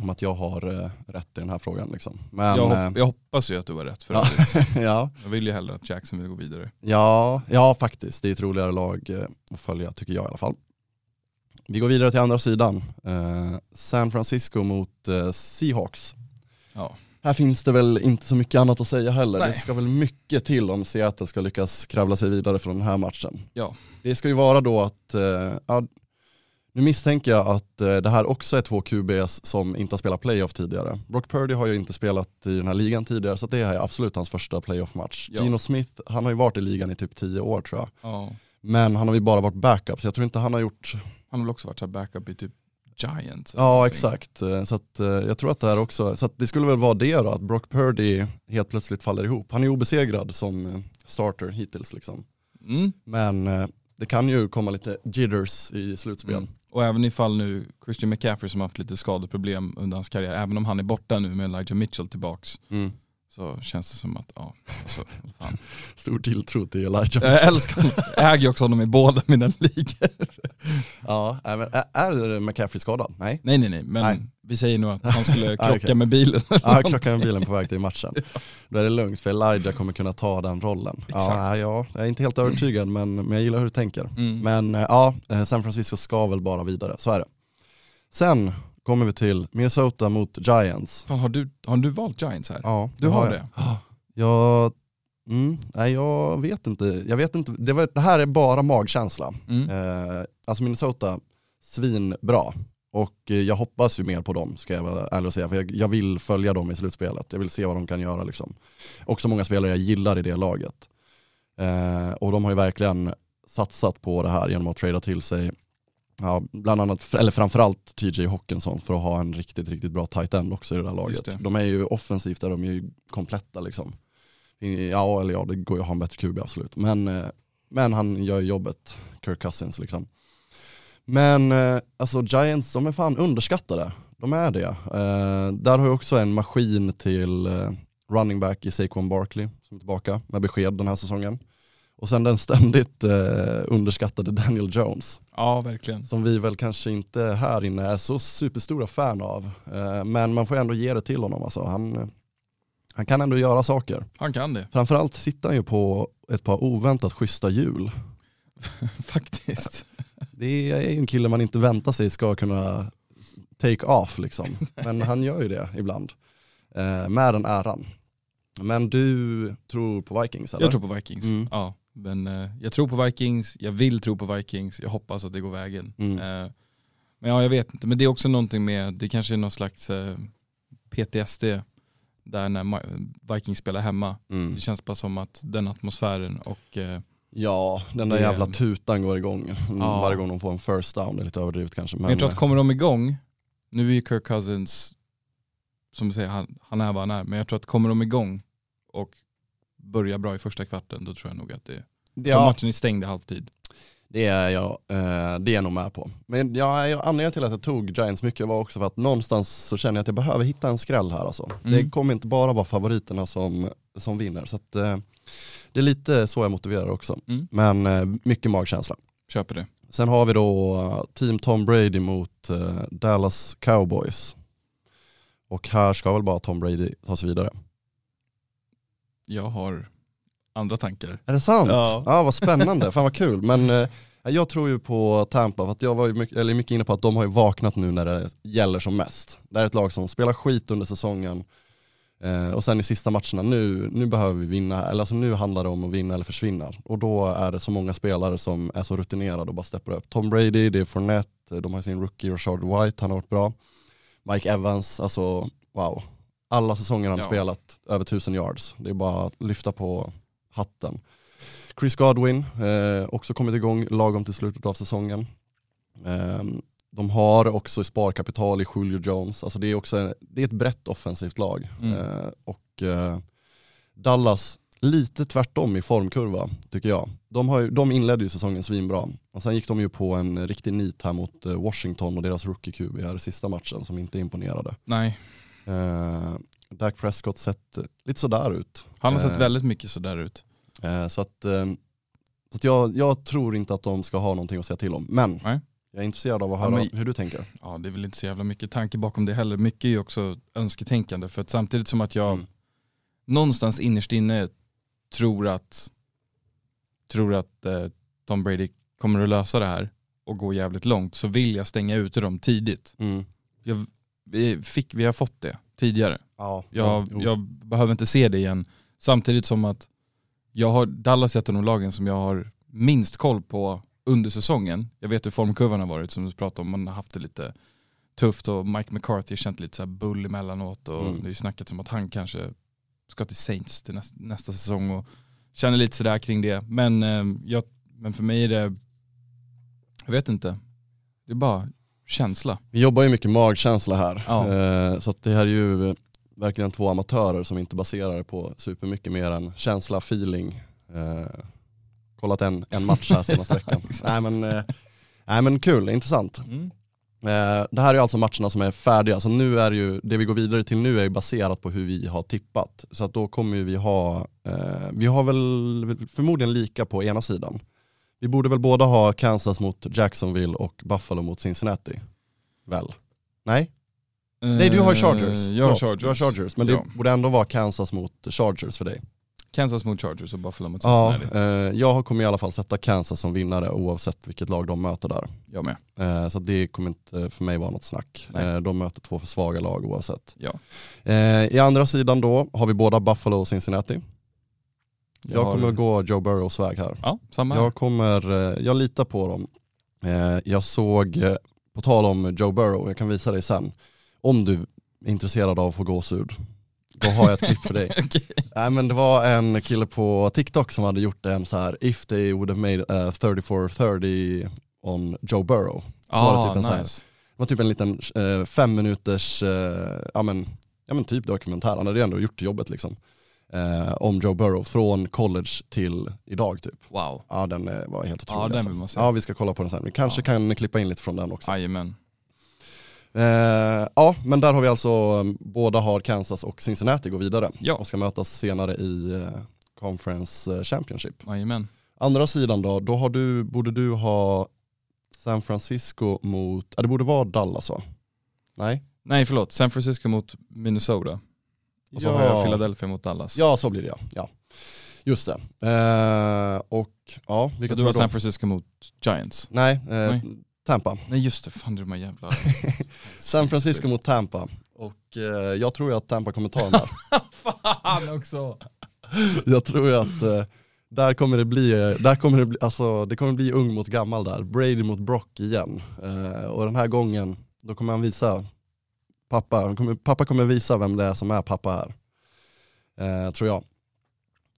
om att jag har eh, rätt i den här frågan. Liksom. Men
jag,
eh,
hopp, jag hoppas ju att du var rätt för övrigt.
ja,
Jag vill ju hellre att Jackson vill gå vidare.
ja, ja, faktiskt. Det är ett roligare lag eh, att följa, tycker jag i alla fall. Vi går vidare till andra sidan. Eh, San Francisco mot eh, Seahawks.
Ja.
Här finns det väl inte så mycket annat att säga heller.
Nej.
Det ska väl mycket till om Seattle ska lyckas kravla sig vidare från den här matchen.
Ja.
Det ska ju vara då att, eh, nu misstänker jag att eh, det här också är två QBs som inte har spelat playoff tidigare. Brock Purdy har ju inte spelat i den här ligan tidigare så det här är absolut hans första playoff-match.
Ja.
Gino Smith, han har ju varit i ligan i typ tio år tror jag.
ja.
Men han har ju bara varit backup så jag tror inte han har gjort,
Han har väl också varit så här backup i typ Giants.
ja exakt. Eh, Så att, eh, jag tror att det här också, så det skulle väl vara det då, att Brock Purdy helt plötsligt faller ihop. Han är obesegrad som starter hittills liksom.
Mm.
Men det kan ju komma lite jitters i slutspel.
Mm. Och även ifall nu Christian McCaffrey som har haft lite skadeproblem under hans karriär, även om han är borta nu med Elijah Mitchell tillbaks,
Mm
så känns det som att, ja, alltså, fan.
Stor tilltro till Elijah
Jag älskar honom, jag äger också honom i båda mina ligor.
Ja, men är- McCaffrey skadad? Nej.
Nej nej nej, men
Nej.
vi säger nog att han skulle krocka
okej.
med bilen.
Ja, klockan med bilen på väg till matchen. Då är det lugnt för Elijah kommer kunna ta den rollen. Ja,
Exakt.
nej, ja, jag är inte helt övertygad men, men jag gillar hur du tänker.
Mm.
Men eh, ja, eh, San Francisco ska väl bara vidare, så är det. Sen kommer vi till Minnesota mot Giants.
Fan, har, du, har du valt Giants här?
Ja,
du har
jag.
det?
Jag, mm, nej, jag vet inte. Jag vet inte. Det, var, det här är bara magkänsla.
Mm.
Eh, alltså Minnesota, svinbra. Och eh, jag hoppas ju mer på dem, ska jag vara ärlig och säga. För jag, jag vill följa dem i slutspelet. Jag vill se vad de kan göra. Liksom. Också många spelare jag gillar i det laget. Eh, och de har ju verkligen satsat på det här genom att trada till sig, ja, bland annat, eller framförallt TJ Hawkinson för att ha en riktigt, riktigt bra tight end också i det
Just
laget.
det.
De är ju offensivt där, de är ju kompletta liksom. Ja, eller ja, det går ju att ha en bättre QB absolut. Men, eh, men han gör jobbet, Kirk Cousins liksom. Men eh, alltså Giants, de är fan underskattade. De är det. Eh, där har jag också en maskin till running back i Saquon Barkley som är tillbaka med besked den här säsongen. Och sen den ständigt eh, underskattade Daniel Jones,
Ja, verkligen.
som vi väl kanske inte här inne är så superstora fan av. Eh, men man får ändå ge det till honom. Alltså. Han, eh, han kan ändå göra saker.
Han kan det,
Framförallt sitter han ju på ett par oväntat schyssta hjul.
faktiskt.
Det är ju en kille man inte väntar sig ska kunna take off liksom. Men han gör ju det ibland. Eh, med den äran. Men du tror på Vikings eller?
Jag tror på Vikings.
Mm.
Ja, men eh, jag tror på Vikings, jag vill tro på Vikings, jag hoppas att det går vägen.
Mm.
Eh, men ja, jag vet inte. Men det är också någonting med, det kanske är någon slags eh, PTSD där när Vikings spelar hemma.
Mm.
Det känns bara som att den atmosfären och eh,
Ja, den där
Det-
jävla tutan går igång mm,
Ja.
varje gång de får en first down. Det är lite överdrivet kanske. Men,
Men jag tror att kommer de igång, nu är ju Kirk Cousins, som du säger, han, han är vad han är, men jag tror att kommer de igång och börjar bra i första kvarten, då tror jag nog att det,
det,
ja.
ja,
matchen är stängd i halvtid.
det, är jag, eh, det är jag nog med på. Men jag, jag, anledningen till att jag tog Giants mycket var också för att någonstans så känner jag att jag behöver hitta en skräll här alltså. Det
Mm.
kommer inte bara vara favoriterna som, som vinner. Så att, eh, det är lite så jag motiverar också.
Mm.
Men eh, mycket magkänsla.
Köper det.
Sen har vi då Team Tom Brady mot Dallas Cowboys. Och här ska väl bara Tom Brady ta sig vidare.
Jag har andra tankar.
Är det sant?
Ja.
Ja, vad spännande, fan vad kul. Men eh, jag tror ju på Tampa, för att jag var ju mycket, eller mycket inne på att de har ju vaknat nu när det gäller som mest. Det är ett lag som spelar skit under säsongen. Eh, och sen i sista matcherna, nu, nu behöver vi vinna, eller alltså nu handlar det om att vinna eller försvinna. Och då är det så många spelare som är så rutinerade och bara steppar upp. Tom Brady, det är Fournette, de har sin rookie Rashard White, han har varit bra. Mike Evans, alltså wow. Alla säsonger han
Ja.
spelat över 1000 yards. Det är bara att lyfta på hatten. Chris Godwin, eh, också kommit igång lagom till slutet av säsongen. Eh, de har också sparkapital i Julio Jones, alltså det är också det är ett brett offensivt lag.
Mm.
Eh, och eh, Dallas, lite tvärtom i formkurva tycker jag. De, har ju, de inledde ju säsongen svinbra. Och sen gick de ju på en riktig nit här mot eh, Washington och deras rookie QB här i sista matchen som inte imponerade.
Nej,
Eh, Dak Prescott sett lite sådär ut.
han har sett
Eh,
väldigt mycket sådär ut.
Eh, så att, eh, så att jag, jag tror inte att de ska ha någonting att säga till om. Men
Nej.
jag är intresserad av att
Ja,
höra
men-
hur du tänker.
Ja, det är väl inte så jävla mycket tanke bakom det heller. Mycket är ju också önsketänkande. För att samtidigt som att jag
Mm.
någonstans innerst inne tror att, tror att eh, Tom Brady kommer att lösa det här och gå jävligt långt så vill jag stänga ute dem tidigt.
Mm.
Jag, vi, fick, vi har fått det tidigare.
Ja,
Jag, jag behöver inte se det igen. Samtidigt som att jag har Dallas är ett av de lagen som jag har minst koll på under säsongen. Jag vet hur formkurvan har varit som du pratade om, man har haft det lite tufft och Mike McCarthy har känt lite så här bull emellanåt och
Mm.
det är ju snackats om att han kanske ska till Saints till nästa, nästa säsong och känner lite sådär kring det. Men, eh, jag, men för mig är det, jag vet inte, det är bara känsla.
Vi jobbar ju mycket magkänsla här.
Ja.
Eh, så det här är ju verkligen två amatörer som inte baserar på supermycket mer än känsla, feeling. Eh, kollat en, en match här senaste veckan. Nej, men, eh, Nej men kul, intressant.
Mm.
Det här är alltså matcherna som är färdiga, så nu är ju, det vi går vidare till nu är baserat på hur vi har tippat. Så då kommer vi ha, vi har väl förmodligen lika på ena sidan. Vi borde väl båda ha Kansas mot Jacksonville och Buffalo mot Cincinnati? Väl? Nej? Nej du har Chargers.
Eh, Jag har Chargers.
Du har Chargers, men
Ja.
det borde ändå vara Kansas mot Chargers för dig.
Kansas mot Chargers och Buffalo mot
Ja,
Cincinnati.
eh, jag kommer i alla fall sätta Kansas som vinnare oavsett vilket lag de möter där.
Jag med.
Eh, så det kommer inte för mig vara något snack. Eh, de möter två för svaga lag oavsett.
Ja.
Eh, I andra sidan då har vi båda Buffalo och Cincinnati. Jag,
har-
kommer gå Joe Burrows väg här.
Ja, samma.
Jag, kommer, eh, jag litar på dem. Eh, jag såg, eh, på tal om Joe Burrow, jag kan visa dig sen, om du är intresserad av att få gåshud, då har jag ett klipp för dig.
Okej.
Nej men det var en kille på TikTok som hade gjort en så här if they would have made a 34-30 on Joe Burrow. Så var det typ en så här,
nice.
det var typ en liten eh, fem minuters, eh, ja, men, ja men typ dokumentär, han hade ju ändå gjort jobbet liksom. Eh, om Joe Burrow från college till idag typ.
Wow.
Ja den eh, var helt otrolig.
Ja, den
alltså.
vill man se.
ja vi ska kolla på den sen. Vi kanske
Ja.
kan klippa in lite från den också.
Jajamän.
Eh, ja men där har vi alltså, eh, båda har Kansas och Cincinnati går vidare
Ja.
och ska mötas senare i eh, Conference eh, Championship.
Jajamän.
Andra sidan då, då har du, borde du ha San Francisco mot, ja det borde vara Dallas va? Nej?
Nej förlåt, San Francisco mot Minnesota. Och så
Ja.
har jag Philadelphia mot Dallas.
Ja så blir det ja. ja. Just det. Eh, och ja, vilka
du har San? Francisco mot Giants.
Nej, eh,
Nej.
Tampa.
Nej just det, fan de här jävla...
San Francisco mot Tampa. Och eh, jag tror ju att Tampa kommer ta den där.
fan också.
jag tror ju att eh, där kommer det bli, eh, där kommer det bli, alltså det kommer bli ung mot gammal där. Brady mot Brock igen. Eh, och den här gången, då kommer han visa, pappa, kommer, pappa kommer visa vem det är som är pappa här. Eh, tror jag.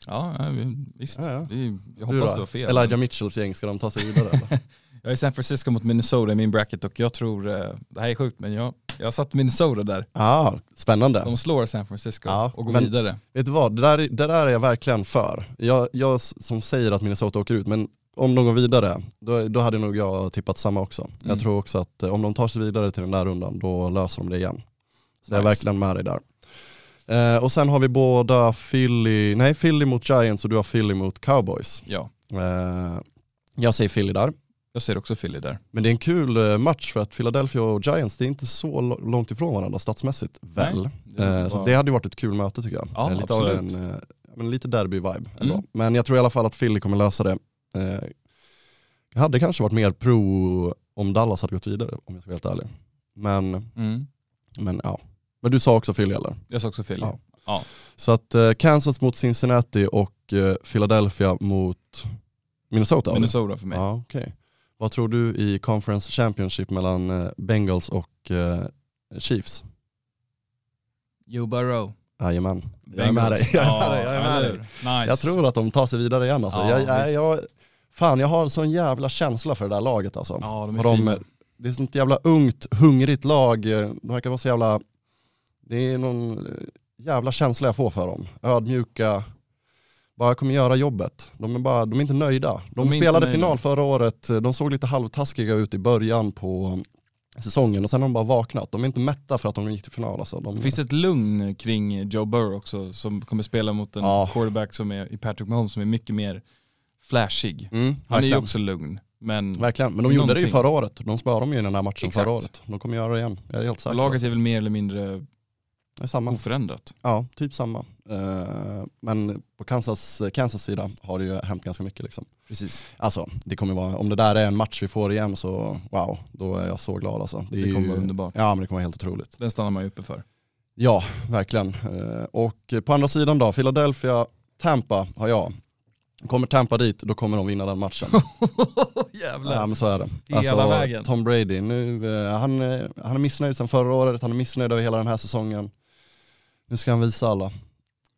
Ja, ja, vi- visst.
Ja, ja.
Vi, jag hoppas du har fel.
Elijah Mitchells gäng, ska de ta sig vidare eller?
Jag är San Francisco mot Minnesota i min bracket och jag tror, eh, det här är sjukt men jag, jag har satt Minnesota där.
Ja, spännande.
De slår San Francisco
Ja,
och går
men-
vidare.
Vet du vad, det där, det där är jag verkligen för. Jag, jag som säger att Minnesota åker ut, men om de går vidare, då, då hade nog jag tippat samma också.
Mm.
Jag tror också att eh, om de tar sig vidare till den där rundan, då löser de det igen. Så jag är
Nice.
verkligen med dig där. Eh, och sen har vi båda Philly, nej Philly mot Giants och du har Philly mot Cowboys.
Ja,
Eh, jag säger Philly där.
jag ser också Philly där.
Men det är en kul eh, match för att Philadelphia och Giants, det är inte så långt ifrån varandra statsmässigt väl.
Nej, det
Eh, så det hade ju varit ett kul möte tycker jag.
Ja,
Eh, lite
absolut.
en, men lite derby-vibe.
Mm.
Men jag tror i alla fall att Philly kommer lösa det. Eh, jag hade kanske varit mer pro om Dallas hade gått vidare om jag ska vara helt ärlig. Men,
Mm.
men ja. Men du sa också Philly eller?
Jag sa också Philly.
Ja.
Ja.
Så att eh, Kansas mot Cincinnati och eh, Philadelphia mot Minnesota? eller?
Minnesota för mig.
Ja, okej. Vad tror du i Conference Championship mellan eh, Bengals och eh, Chiefs?
Joe Burrow.
Jajamän, jag är med dig. Jag är med dig. Jag, är med dig.
Nice.
jag tror att de tar sig vidare igen alltså.
Ja,
jag, jag, jag, fan jag har en sån jävla känsla för det där laget alltså.
Ja, de är
de,
fina.
det är sånt jävla ungt, hungrigt lag. De verkar vara så jävla, det är någon eh, jävla känsla jag får för dem. Ödmjuka, bara kommer göra jobbet. De är, bara, de är inte nöjda. De,
De
spelade final förra året, de såg lite halvtaskiga ut i början på säsongen och sen har de bara vaknat. De är inte mätta för att de gick till final. Alltså. De,
Det finns ett lugn kring Joe Burrow också som kommer spela mot en
Ja.
quarterback som är i Patrick Mahomes som är mycket mer flashig.
mm,
Han är ju också lugn. Men
Verkligen, men de gjorde det ju förra året. De spöade dem ju i den här matchen
Exakt.
förra året. De kommer göra det igen, jag är helt säker.
laget är väl mer eller mindre
Det samma.
oförändrat.
Ja, typ samma. Eh, men på Kansas, Kansas sida har det ju hänt ganska mycket liksom.
Precis.
Alltså, det kommer vara, om det där är en match vi får igen så wow, då är jag så glad alltså. är
Det kommer
ju-
vara underbart.
Ja men det kommer vara helt otroligt.
Den stannar man ju uppe för.
Ja, verkligen. Eh, och på andra sidan då, Philadelphia, Tampa har jag. Kommer Tampa dit, då kommer de vinna den matchen.
Jävlar.
Ja men så är det. Alltså,
Hela vägen.
Tom Brady, nu, eh, han, eh, han är missnöjd sedan förra året, han är missnöjd över hela den här säsongen. Nu ska han visa alla.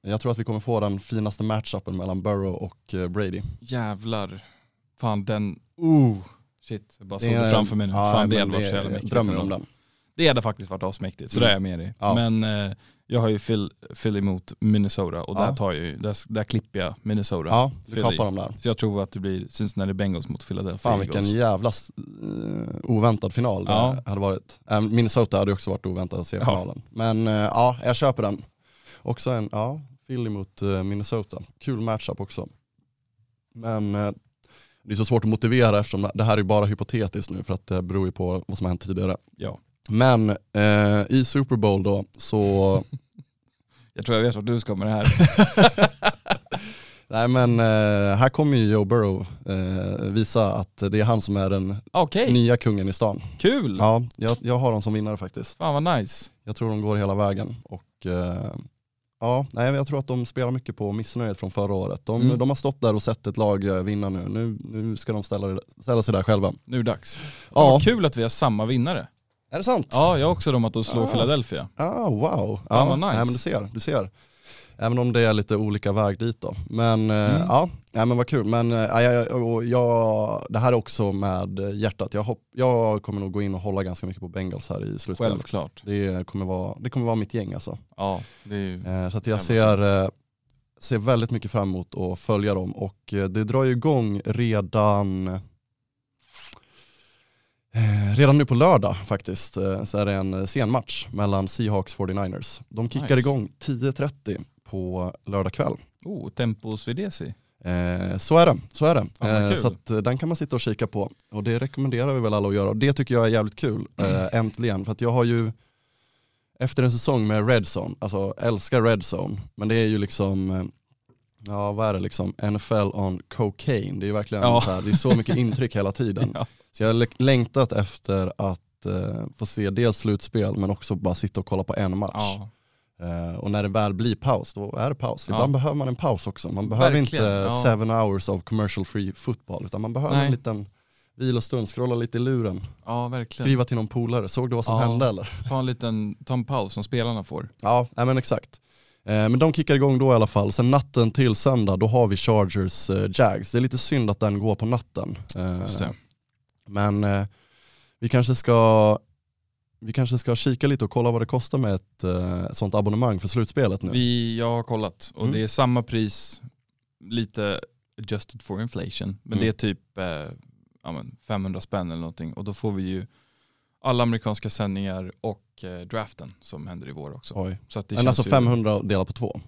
Jag tror att vi kommer få den finaste matchupen mellan Burrow och eh, Brady.
Jävlar. Fan den, oh. Shit, jag bara såg det,
är-
framför mig nu.
ja,
Fan det hade varit så jävla
är-
mäktigt.
Drömmer om den.
Det hade faktiskt varit asmäktigt, så
Mm.
där är jag med dig.
Ja.
Men eh, jag har ju Phil, Philly mot Minnesota och
Ja.
där, tar jag, ju- där, där klipper jag Minnesota.
Ja, du
Philly.
kapar dem där.
Så jag tror att det blir Cincinnati Bengals mot Philadelphia
Fan
Eagles.
vilken jävla uh, oväntad final det
Ja.
hade varit. Minnesota hade också varit oväntat att se
Ja.
finalen. Men eh, ja, jag köper den. Också en, ja, Philly mot eh, Minnesota. Kul matchup också. Men eh, det är så svårt att motivera eftersom det här är bara hypotetiskt nu för att det beror ju på vad som har hänt tidigare.
Ja.
Men eh, i Super Bowl då så
Jag tror jag vet vart du ska med det här.
Nej men eh, här kommer ju Joe Burrow eh, visa att det är han som är den
Okej,
nya kungen i stan.
kul!
Ja, jag, jag har dem som vinnare faktiskt.
Fan vad nice.
Jag tror de går hela vägen. Och eh, ja, nej, jag tror att de spelar mycket på missnöjet från förra året. De,
Mm.
de har stått där och sett ett lag eh, vinna nu. Nu, nu ska de ställa, ställa sig där själva.
Nu är det dags. Ja.
Ja,
Vad kul att vi har samma vinnare.
Är det sant?
Ja, jag har också dem att de slår
Ah.
Philadelphia.
Ah, wow. Ja,
vad nice.
nej, men du ser, du ser. Även om det är lite olika väg dit då. Men eh,
Mm.
ja, nej, men vad kul. Men eh, ja, jag, jag, det här är också med hjärtat. Jag, hopp, jag kommer nog gå in och hålla ganska mycket på Bengals här i slutspelet.
Självklart.
Det kommer, vara, det kommer vara mitt gäng alltså.
Ja, det är ju...
Eh, så att jag ser, eh, ser väldigt mycket fram emot att följa dem och eh, det drar ju igång redan eh, Redan nu på lördag faktiskt eh, så är det en sen match mellan Seahawks 49ers. De kickar
Nice.
igång 10.30 på lördag kväll.
Oh, Tempo Svedesi.
Eh, så är det, så är det. Eh,
kul.
så att, eh, den kan man sitta och kika på och det rekommenderar vi väl alla att göra. Och det tycker jag är jävligt kul, eh, äntligen. För att jag har ju efter en säsong med Red Zone, alltså älskar Red Zone, men det är ju liksom, eh, ja vad är det liksom, NFL on cocaine. Det är ju verkligen
Ja.
så här, det är så mycket intryck hela tiden.
Ja.
Så jag har lä- längtat efter att eh, få se dels slutspel men också bara sitta och kolla på en match.
Ja.
Eh, och när det väl blir paus, då är det paus. Ibland behöver man en paus också. Man behöver
Verkligen,
inte seven hours of commercial free football, utan man behöver
Nej.
en liten vilostund, scrolla lite i luren,
ja, verkligen.
skriva till någon polare, såg du vad som
Ja.
hände eller?
Ta en liten ta en paus som spelarna får.
Ja, nej, men exakt. Eh, men de kickar igång då i alla fall. Sen natten till söndag, då har vi Chargers eh, Jags. Det är lite synd att den går på natten. Eh. Men vi kanske ska vi kanske ska kika lite och kolla vad det kostar med ett sånt abonnemang för slutspelet nu.
Vi, jag har kollat och
Mm.
det är samma pris, lite adjusted for inflation, men
Mm.
det är typ eh, ja, men 500 spänn eller någonting och då får vi ju alla amerikanska sändningar och eh, draften som händer i vår också.
Oj.
Så att det
Men
känns
alltså
ju-
500 delat på två,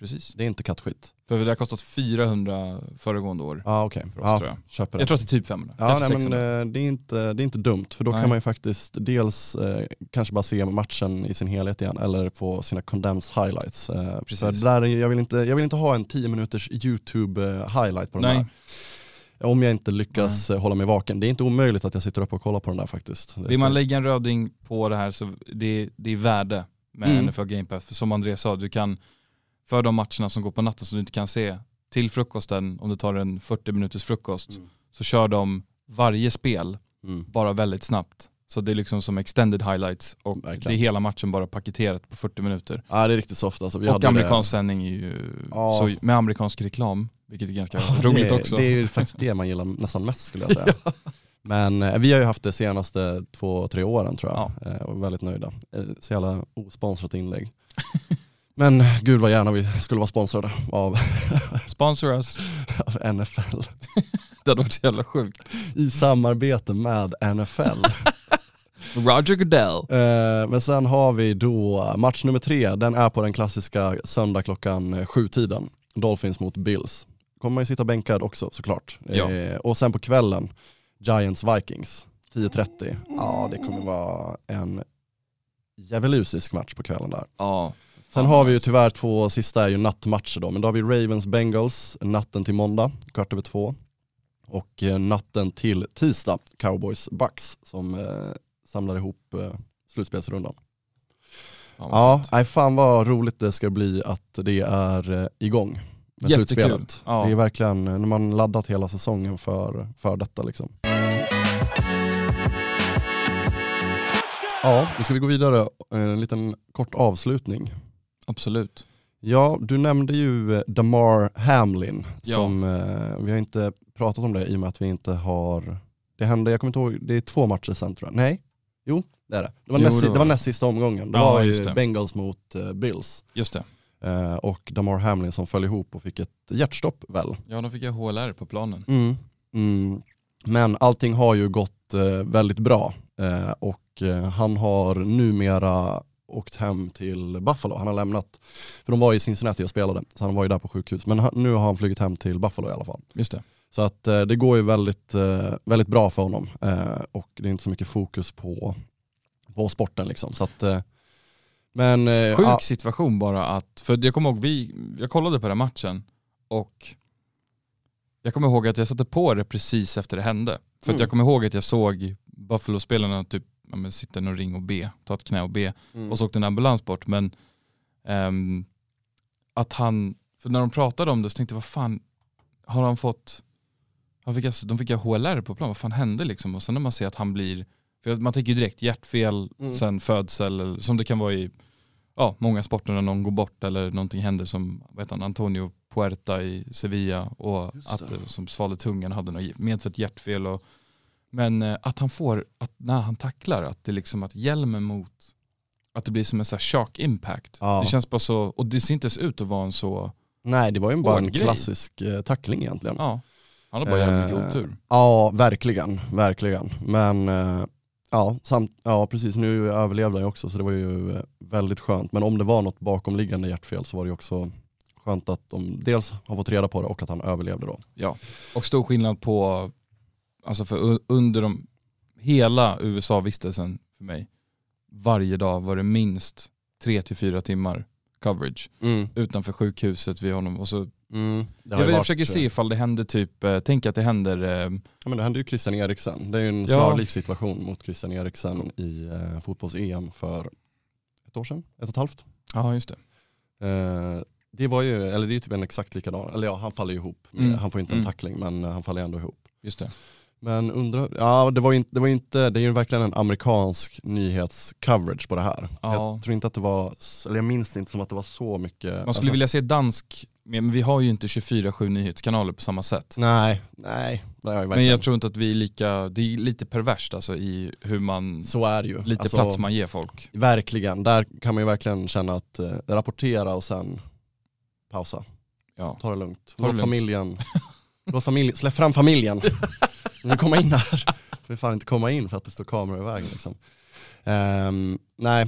Precis.
det är inte kattskit.
För det har kostat 400 föregående år
Ja okej,
för oss
ja,
tror jag.
köper det.
Jag tror att det är typ 500.
Ja,
Kanske
nej, men,
600.
eh, det, är inte, det är inte dumt, för då
Nej.
kan man ju faktiskt dels eh, kanske bara se matchen i sin helhet igen, eller få sina condensed highlights. Eh,
Precis.
för där, är- jag, vill inte, jag vill inte ha en 10 minuters YouTube eh, highlight på den
Nej.
där. Om jag inte lyckas eh, hålla mig vaken. Det är inte omöjligt att jag sitter upp och kollar på den där faktiskt.
Vill man lägga en röding på det här så det, det är värde med
Mm.
NFL Game Pass. För som André sa, du kan för de matcherna som går på natten som du inte kan se till frukosten, om du tar en 40 minuters frukost,
Mm.
så kör de varje spel
Mm.
bara väldigt snabbt. Så det är liksom som extended highlights och
Verkligen.
det är hela matchen bara paketerat på 40 minuter.
Ja det är riktigt soft alltså. Vi
och amerikansk sändning är ju
Ja.
så, med amerikansk reklam, vilket är ganska
det,
roligt
det,
också.
Det är ju faktiskt det man gillar nästan mest skulle jag säga. Men eh, vi har ju haft det senaste två, tre åren tror jag. Eh, och väldigt nöjda. Eh, så jävla osponsrat inlägg. Men gud vad gärna vi skulle vara sponsrade av,
Sponsor us,
av NFL.
det hade varit så jävla sjukt.
I samarbete med NFL.
Roger Goodell.
Eh, men sen har vi då match nummer tre, den är på den klassiska söndag klockan eh, sju-tiden. Dolphins mot Bills. Kommer man ju sitta bänkad också såklart.
Ja.
Eh, och sen på kvällen, Giants Vikings, 10.30. Ja det kommer vara en djävulusisk match på kvällen där.
Ja.
Sen har vi ju tyvärr två sista är ju nattmatcher då, men då har vi Ravens Bengals natten till måndag, kvart över två. Och eh, natten till tisdag, Cowboys Bucks som eh, samlar ihop eh, slutspelsrundan.
Fan,
Ja, nej, fan vad roligt det ska bli att det är eh, igång med
Jättekul.
slutspelet.
Ja.
Det är verkligen när man laddat hela säsongen för, för detta liksom. Ja, nu ska vi gå vidare, en liten kort avslutning.
Absolut.
Ja, du nämnde ju eh, Damar Hamlin,
Ja.
som eh, vi har inte pratat om det i och med att vi inte har, det hände, jag kommer inte ihåg, det är två matcher sen tror jag. Nej, jo, det är det. Det var,
Jo,
näst,
det
det
var
näst sista omgången. Det
Ja,
var
just
ju
det.
Bengals mot eh, Bills.
Just det.
Eh, och Damar Hamlin som föll ihop och fick ett hjärtstopp väl.
Ja, då fick jag HLR på planen.
Mm. Mm. Men allting har ju gått eh, väldigt bra och han har numera åkt hem till Buffalo. Han har lämnat, för de var i Cincinnati och spelade, så han var ju där på sjukhus. Men nu har han flugit hem till Buffalo i alla fall.
Just det.
Så att eh, det går ju väldigt, eh, väldigt bra för honom eh, och det är inte så mycket fokus på, på sporten liksom. Så att, eh, men, eh,
Sjuk
ja,
situation bara att, för jag kommer ihåg, vi, jag kollade på den matchen och jag kommer ihåg att jag satte på det precis efter det hände. För
Mm.
jag kommer ihåg att jag såg Buffalo-spelarna typ ja, men, sitta i någon ring och be, ta ett knä och be.
mm,
Och så åkte en ambulans bort. Men ehm, att han, för när de pratade om det så tänkte jag vad fan, har han fått, han fick alltså, de fick HLR på plan, vad fan hände liksom? Och sen när man ser att han blir, för man tänker ju direkt hjärtfel,
Mm.
sen födsel, som det kan vara i ja, många sporter när någon går bort eller någonting händer som heter han, Antonio Puerta i Sevilla och att, eh, som svalde tungan hade något medfött hjärtfel. Och, men eh, att han får, att när han tacklar, att det liksom att hjälmen mot, att det blir som en så här shock impact.
Ja.
Det känns bara så, och det ser inte ens ut att vara en så,
nej det var ju bara en klassisk eh, tackling egentligen.
ja, han har bara jävligt
Eh,
otur.
Ja, verkligen, verkligen. Men eh, ja, samt, ja, precis nu överlevde han ju också så det var ju eh, väldigt skönt. Men om det var något bakomliggande hjärtfel så var det ju också skönt att de dels har fått reda på det och att han överlevde då.
Ja, och stor skillnad på, alltså för under de, hela USA-vistelsen för mig, varje dag var det minst tre till fyra timmar coverage utanför sjukhuset vid honom. Och så,
Mm,
jag vill
varit,
försöker se ifall det händer typ, eh, tänk att det händer, eh,
Ja, men det hände ju Christian Eriksen. Det är ju en
Ja.
snarlik situation mot Christian Eriksen i eh, fotbolls-EM för ett år sedan, ett och ett halvt.
ja just det.
Eh, det var ju, eller det är ju typ en exakt likadan, eller ja han faller ihop.
Mm.
Han får inte en
Mm.
tackling men eh, han faller ändå ihop.
Just det.
Men undrar, ja det var ju inte, det var inte, det är ju verkligen en amerikansk nyhetscoverage på det här.
Ja.
Jag tror inte att det var, eller jag minns inte som att det var så mycket.
Man skulle
alltså-
vilja se dansk, men vi har ju inte 24-7 nyhetskanaler på samma sätt.
Nej, nej. Är
Men jag tror inte att vi är lika, det är lite perverst alltså i hur man,
så är det ju.
lite
Alltså,
plats man ger folk.
Verkligen, där kan man ju verkligen känna att eh, rapportera och sen pausa.
Ja.
Ta det lugnt.
Ta det
Låt
lugnt.
familjen, låt familj, släpp fram familjen. De vill komma in här. Får fan inte komma in för att det står kameror i vägen liksom. Um, nej.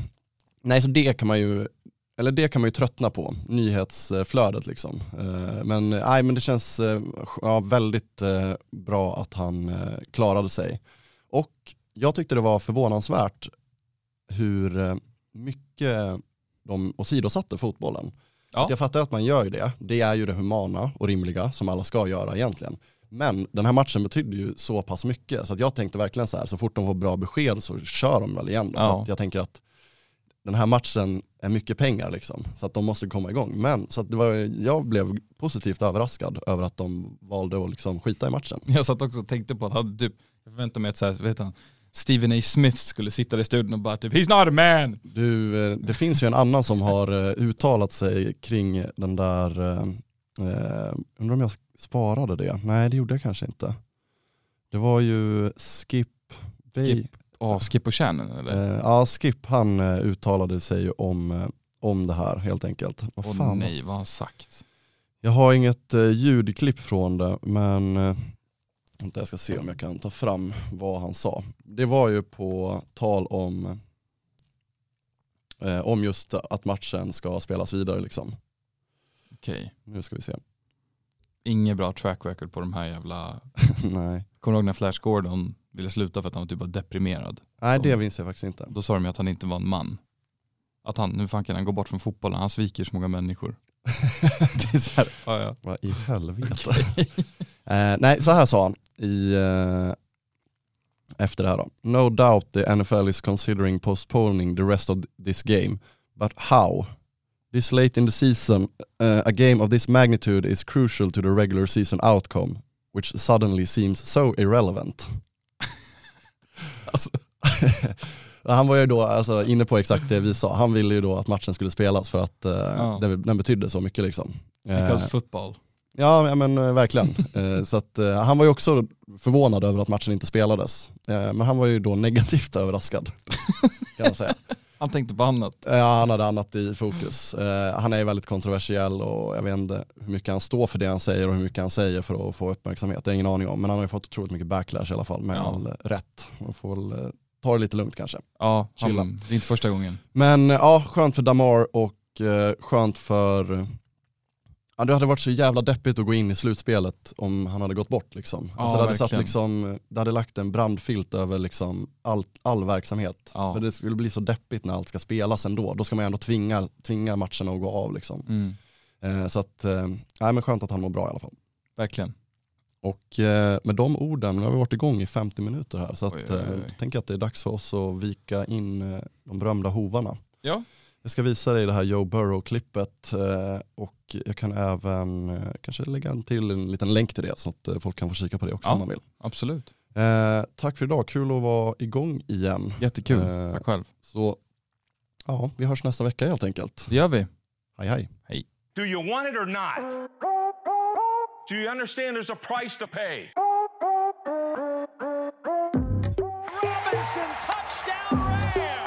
nej, så det kan man ju eller det kan man ju tröttna på, nyhetsflödet liksom. Ehm, men, nej, men det känns eh, ja, väldigt eh, bra att han eh, klarade sig. Och jag tyckte det var förvånansvärt hur mycket de åsidosatte fotbollen.
Ja.
Jag fattar att man gör det, det är ju det humana och rimliga som alla ska göra egentligen. Men den här matchen betydde ju så pass mycket så att jag tänkte verkligen så här, så fort de får bra besked så kör de väl igen.
Ja.
Jag tänker att den här matchen är mycket pengar liksom, så att de måste komma igång. Men så att det var, jag blev positivt överraskad över att de valde att liksom skita i matchen.
Jag satt också och tänkte på att han typ, jag förväntade mig att så här, vet han, Stephen A. Smith skulle sitta i studion och bara typ He's not a man!
Du, eh, det finns ju en annan som har eh, uttalat sig kring den där, eh, eh, undrar om jag sparade det? Nej det gjorde jag kanske inte. Det var ju Skip, Bay,
Skip. Ja, Skip och Shannon eller?
Eh, ja Skip han uttalade sig om, om det här helt enkelt. Vad
Åh
fan?
nej, vad har han sagt?
Jag har inget eh, ljudklipp från det men vänta, jag ska se om jag kan ta fram vad han sa. Det var ju på tal om eh, om just att matchen ska spelas vidare liksom.
Okej.
Nu ska vi se.
Inget bra track record på de här jävla...
Nej.
Kommer du ihåg när Flash Gordon ville sluta för att han var typ bara deprimerad?
Nej det minns jag faktiskt inte.
Då sa de ju att han inte var en man. Att han, nu fan kan han gå bort från fotbollen, han sviker så många människor. det är så här, ja, ja.
Vad i helvete. eh, nej, så här sa han i, eh, efter det här då. No doubt the NFL is considering postponing the rest of this game. But how? This late in the season, uh, a game of this magnitude is crucial to the regular season outcome, which suddenly seems so irrelevant.
Alltså.
Han var ju då alltså, inne på exakt det vi sa. Han ville ju då att matchen skulle spelas för att eh,
Ja.
den, den betydde så mycket liksom.
Because football.
Ja, ja men eh, verkligen. Eh, så att, eh, han var ju också förvånad över att matchen inte spelades. Men han var ju då negativt överraskad, kan man säga.
Han tänkte på annat.
Ja, han hade annat i fokus. Han är ju väldigt kontroversiell och jag vet inte hur mycket han står för det han säger och hur mycket han säger för att få uppmärksamhet. Det har ingen aning om, men han har ju fått otroligt mycket backlash i alla fall med
Ja.
all rätt. Man får väl ta det lite lugnt kanske.
Ja, han, det är inte första gången.
Men ja, skönt för Damar och skönt för Ja, det hade varit så jävla deppigt att gå in i slutspelet om han hade gått bort. Liksom.
Ja,
alltså, det, hade satt, liksom, det hade lagt en brandfilt över liksom all, all verksamhet.
Ja.
Men det skulle bli så deppigt när allt ska spelas ändå. Då ska man ändå tvinga, tvinga matcherna att gå av. Liksom.
Mm,
Eh, så att, eh, nej, men skönt att han mår bra i alla fall.
verkligen.
Och eh, med de orden, nu har vi varit igång i 50 minuter här, så att,
Oj, oj, oj.
eh, jag tänker att det är dags för oss att vika in eh, de berömda hovarna.
Ja.
Jag ska visa dig det här Joe Burrow-klippet eh, och jag kan även eh, kanske lägga en till en liten länk till det så att eh, folk kan få kika på det också
Ja.
om man vill.
Absolut.
Eh, tack för idag, kul att vara igång igen.
Jättekul.
Eh,
Tack själv.
Så ja, vi hörs nästa vecka helt enkelt.
Det gör vi.
Hej hej.
Do you want it or not? Do you understand there's a price to pay?
Robinson touchdown Rams.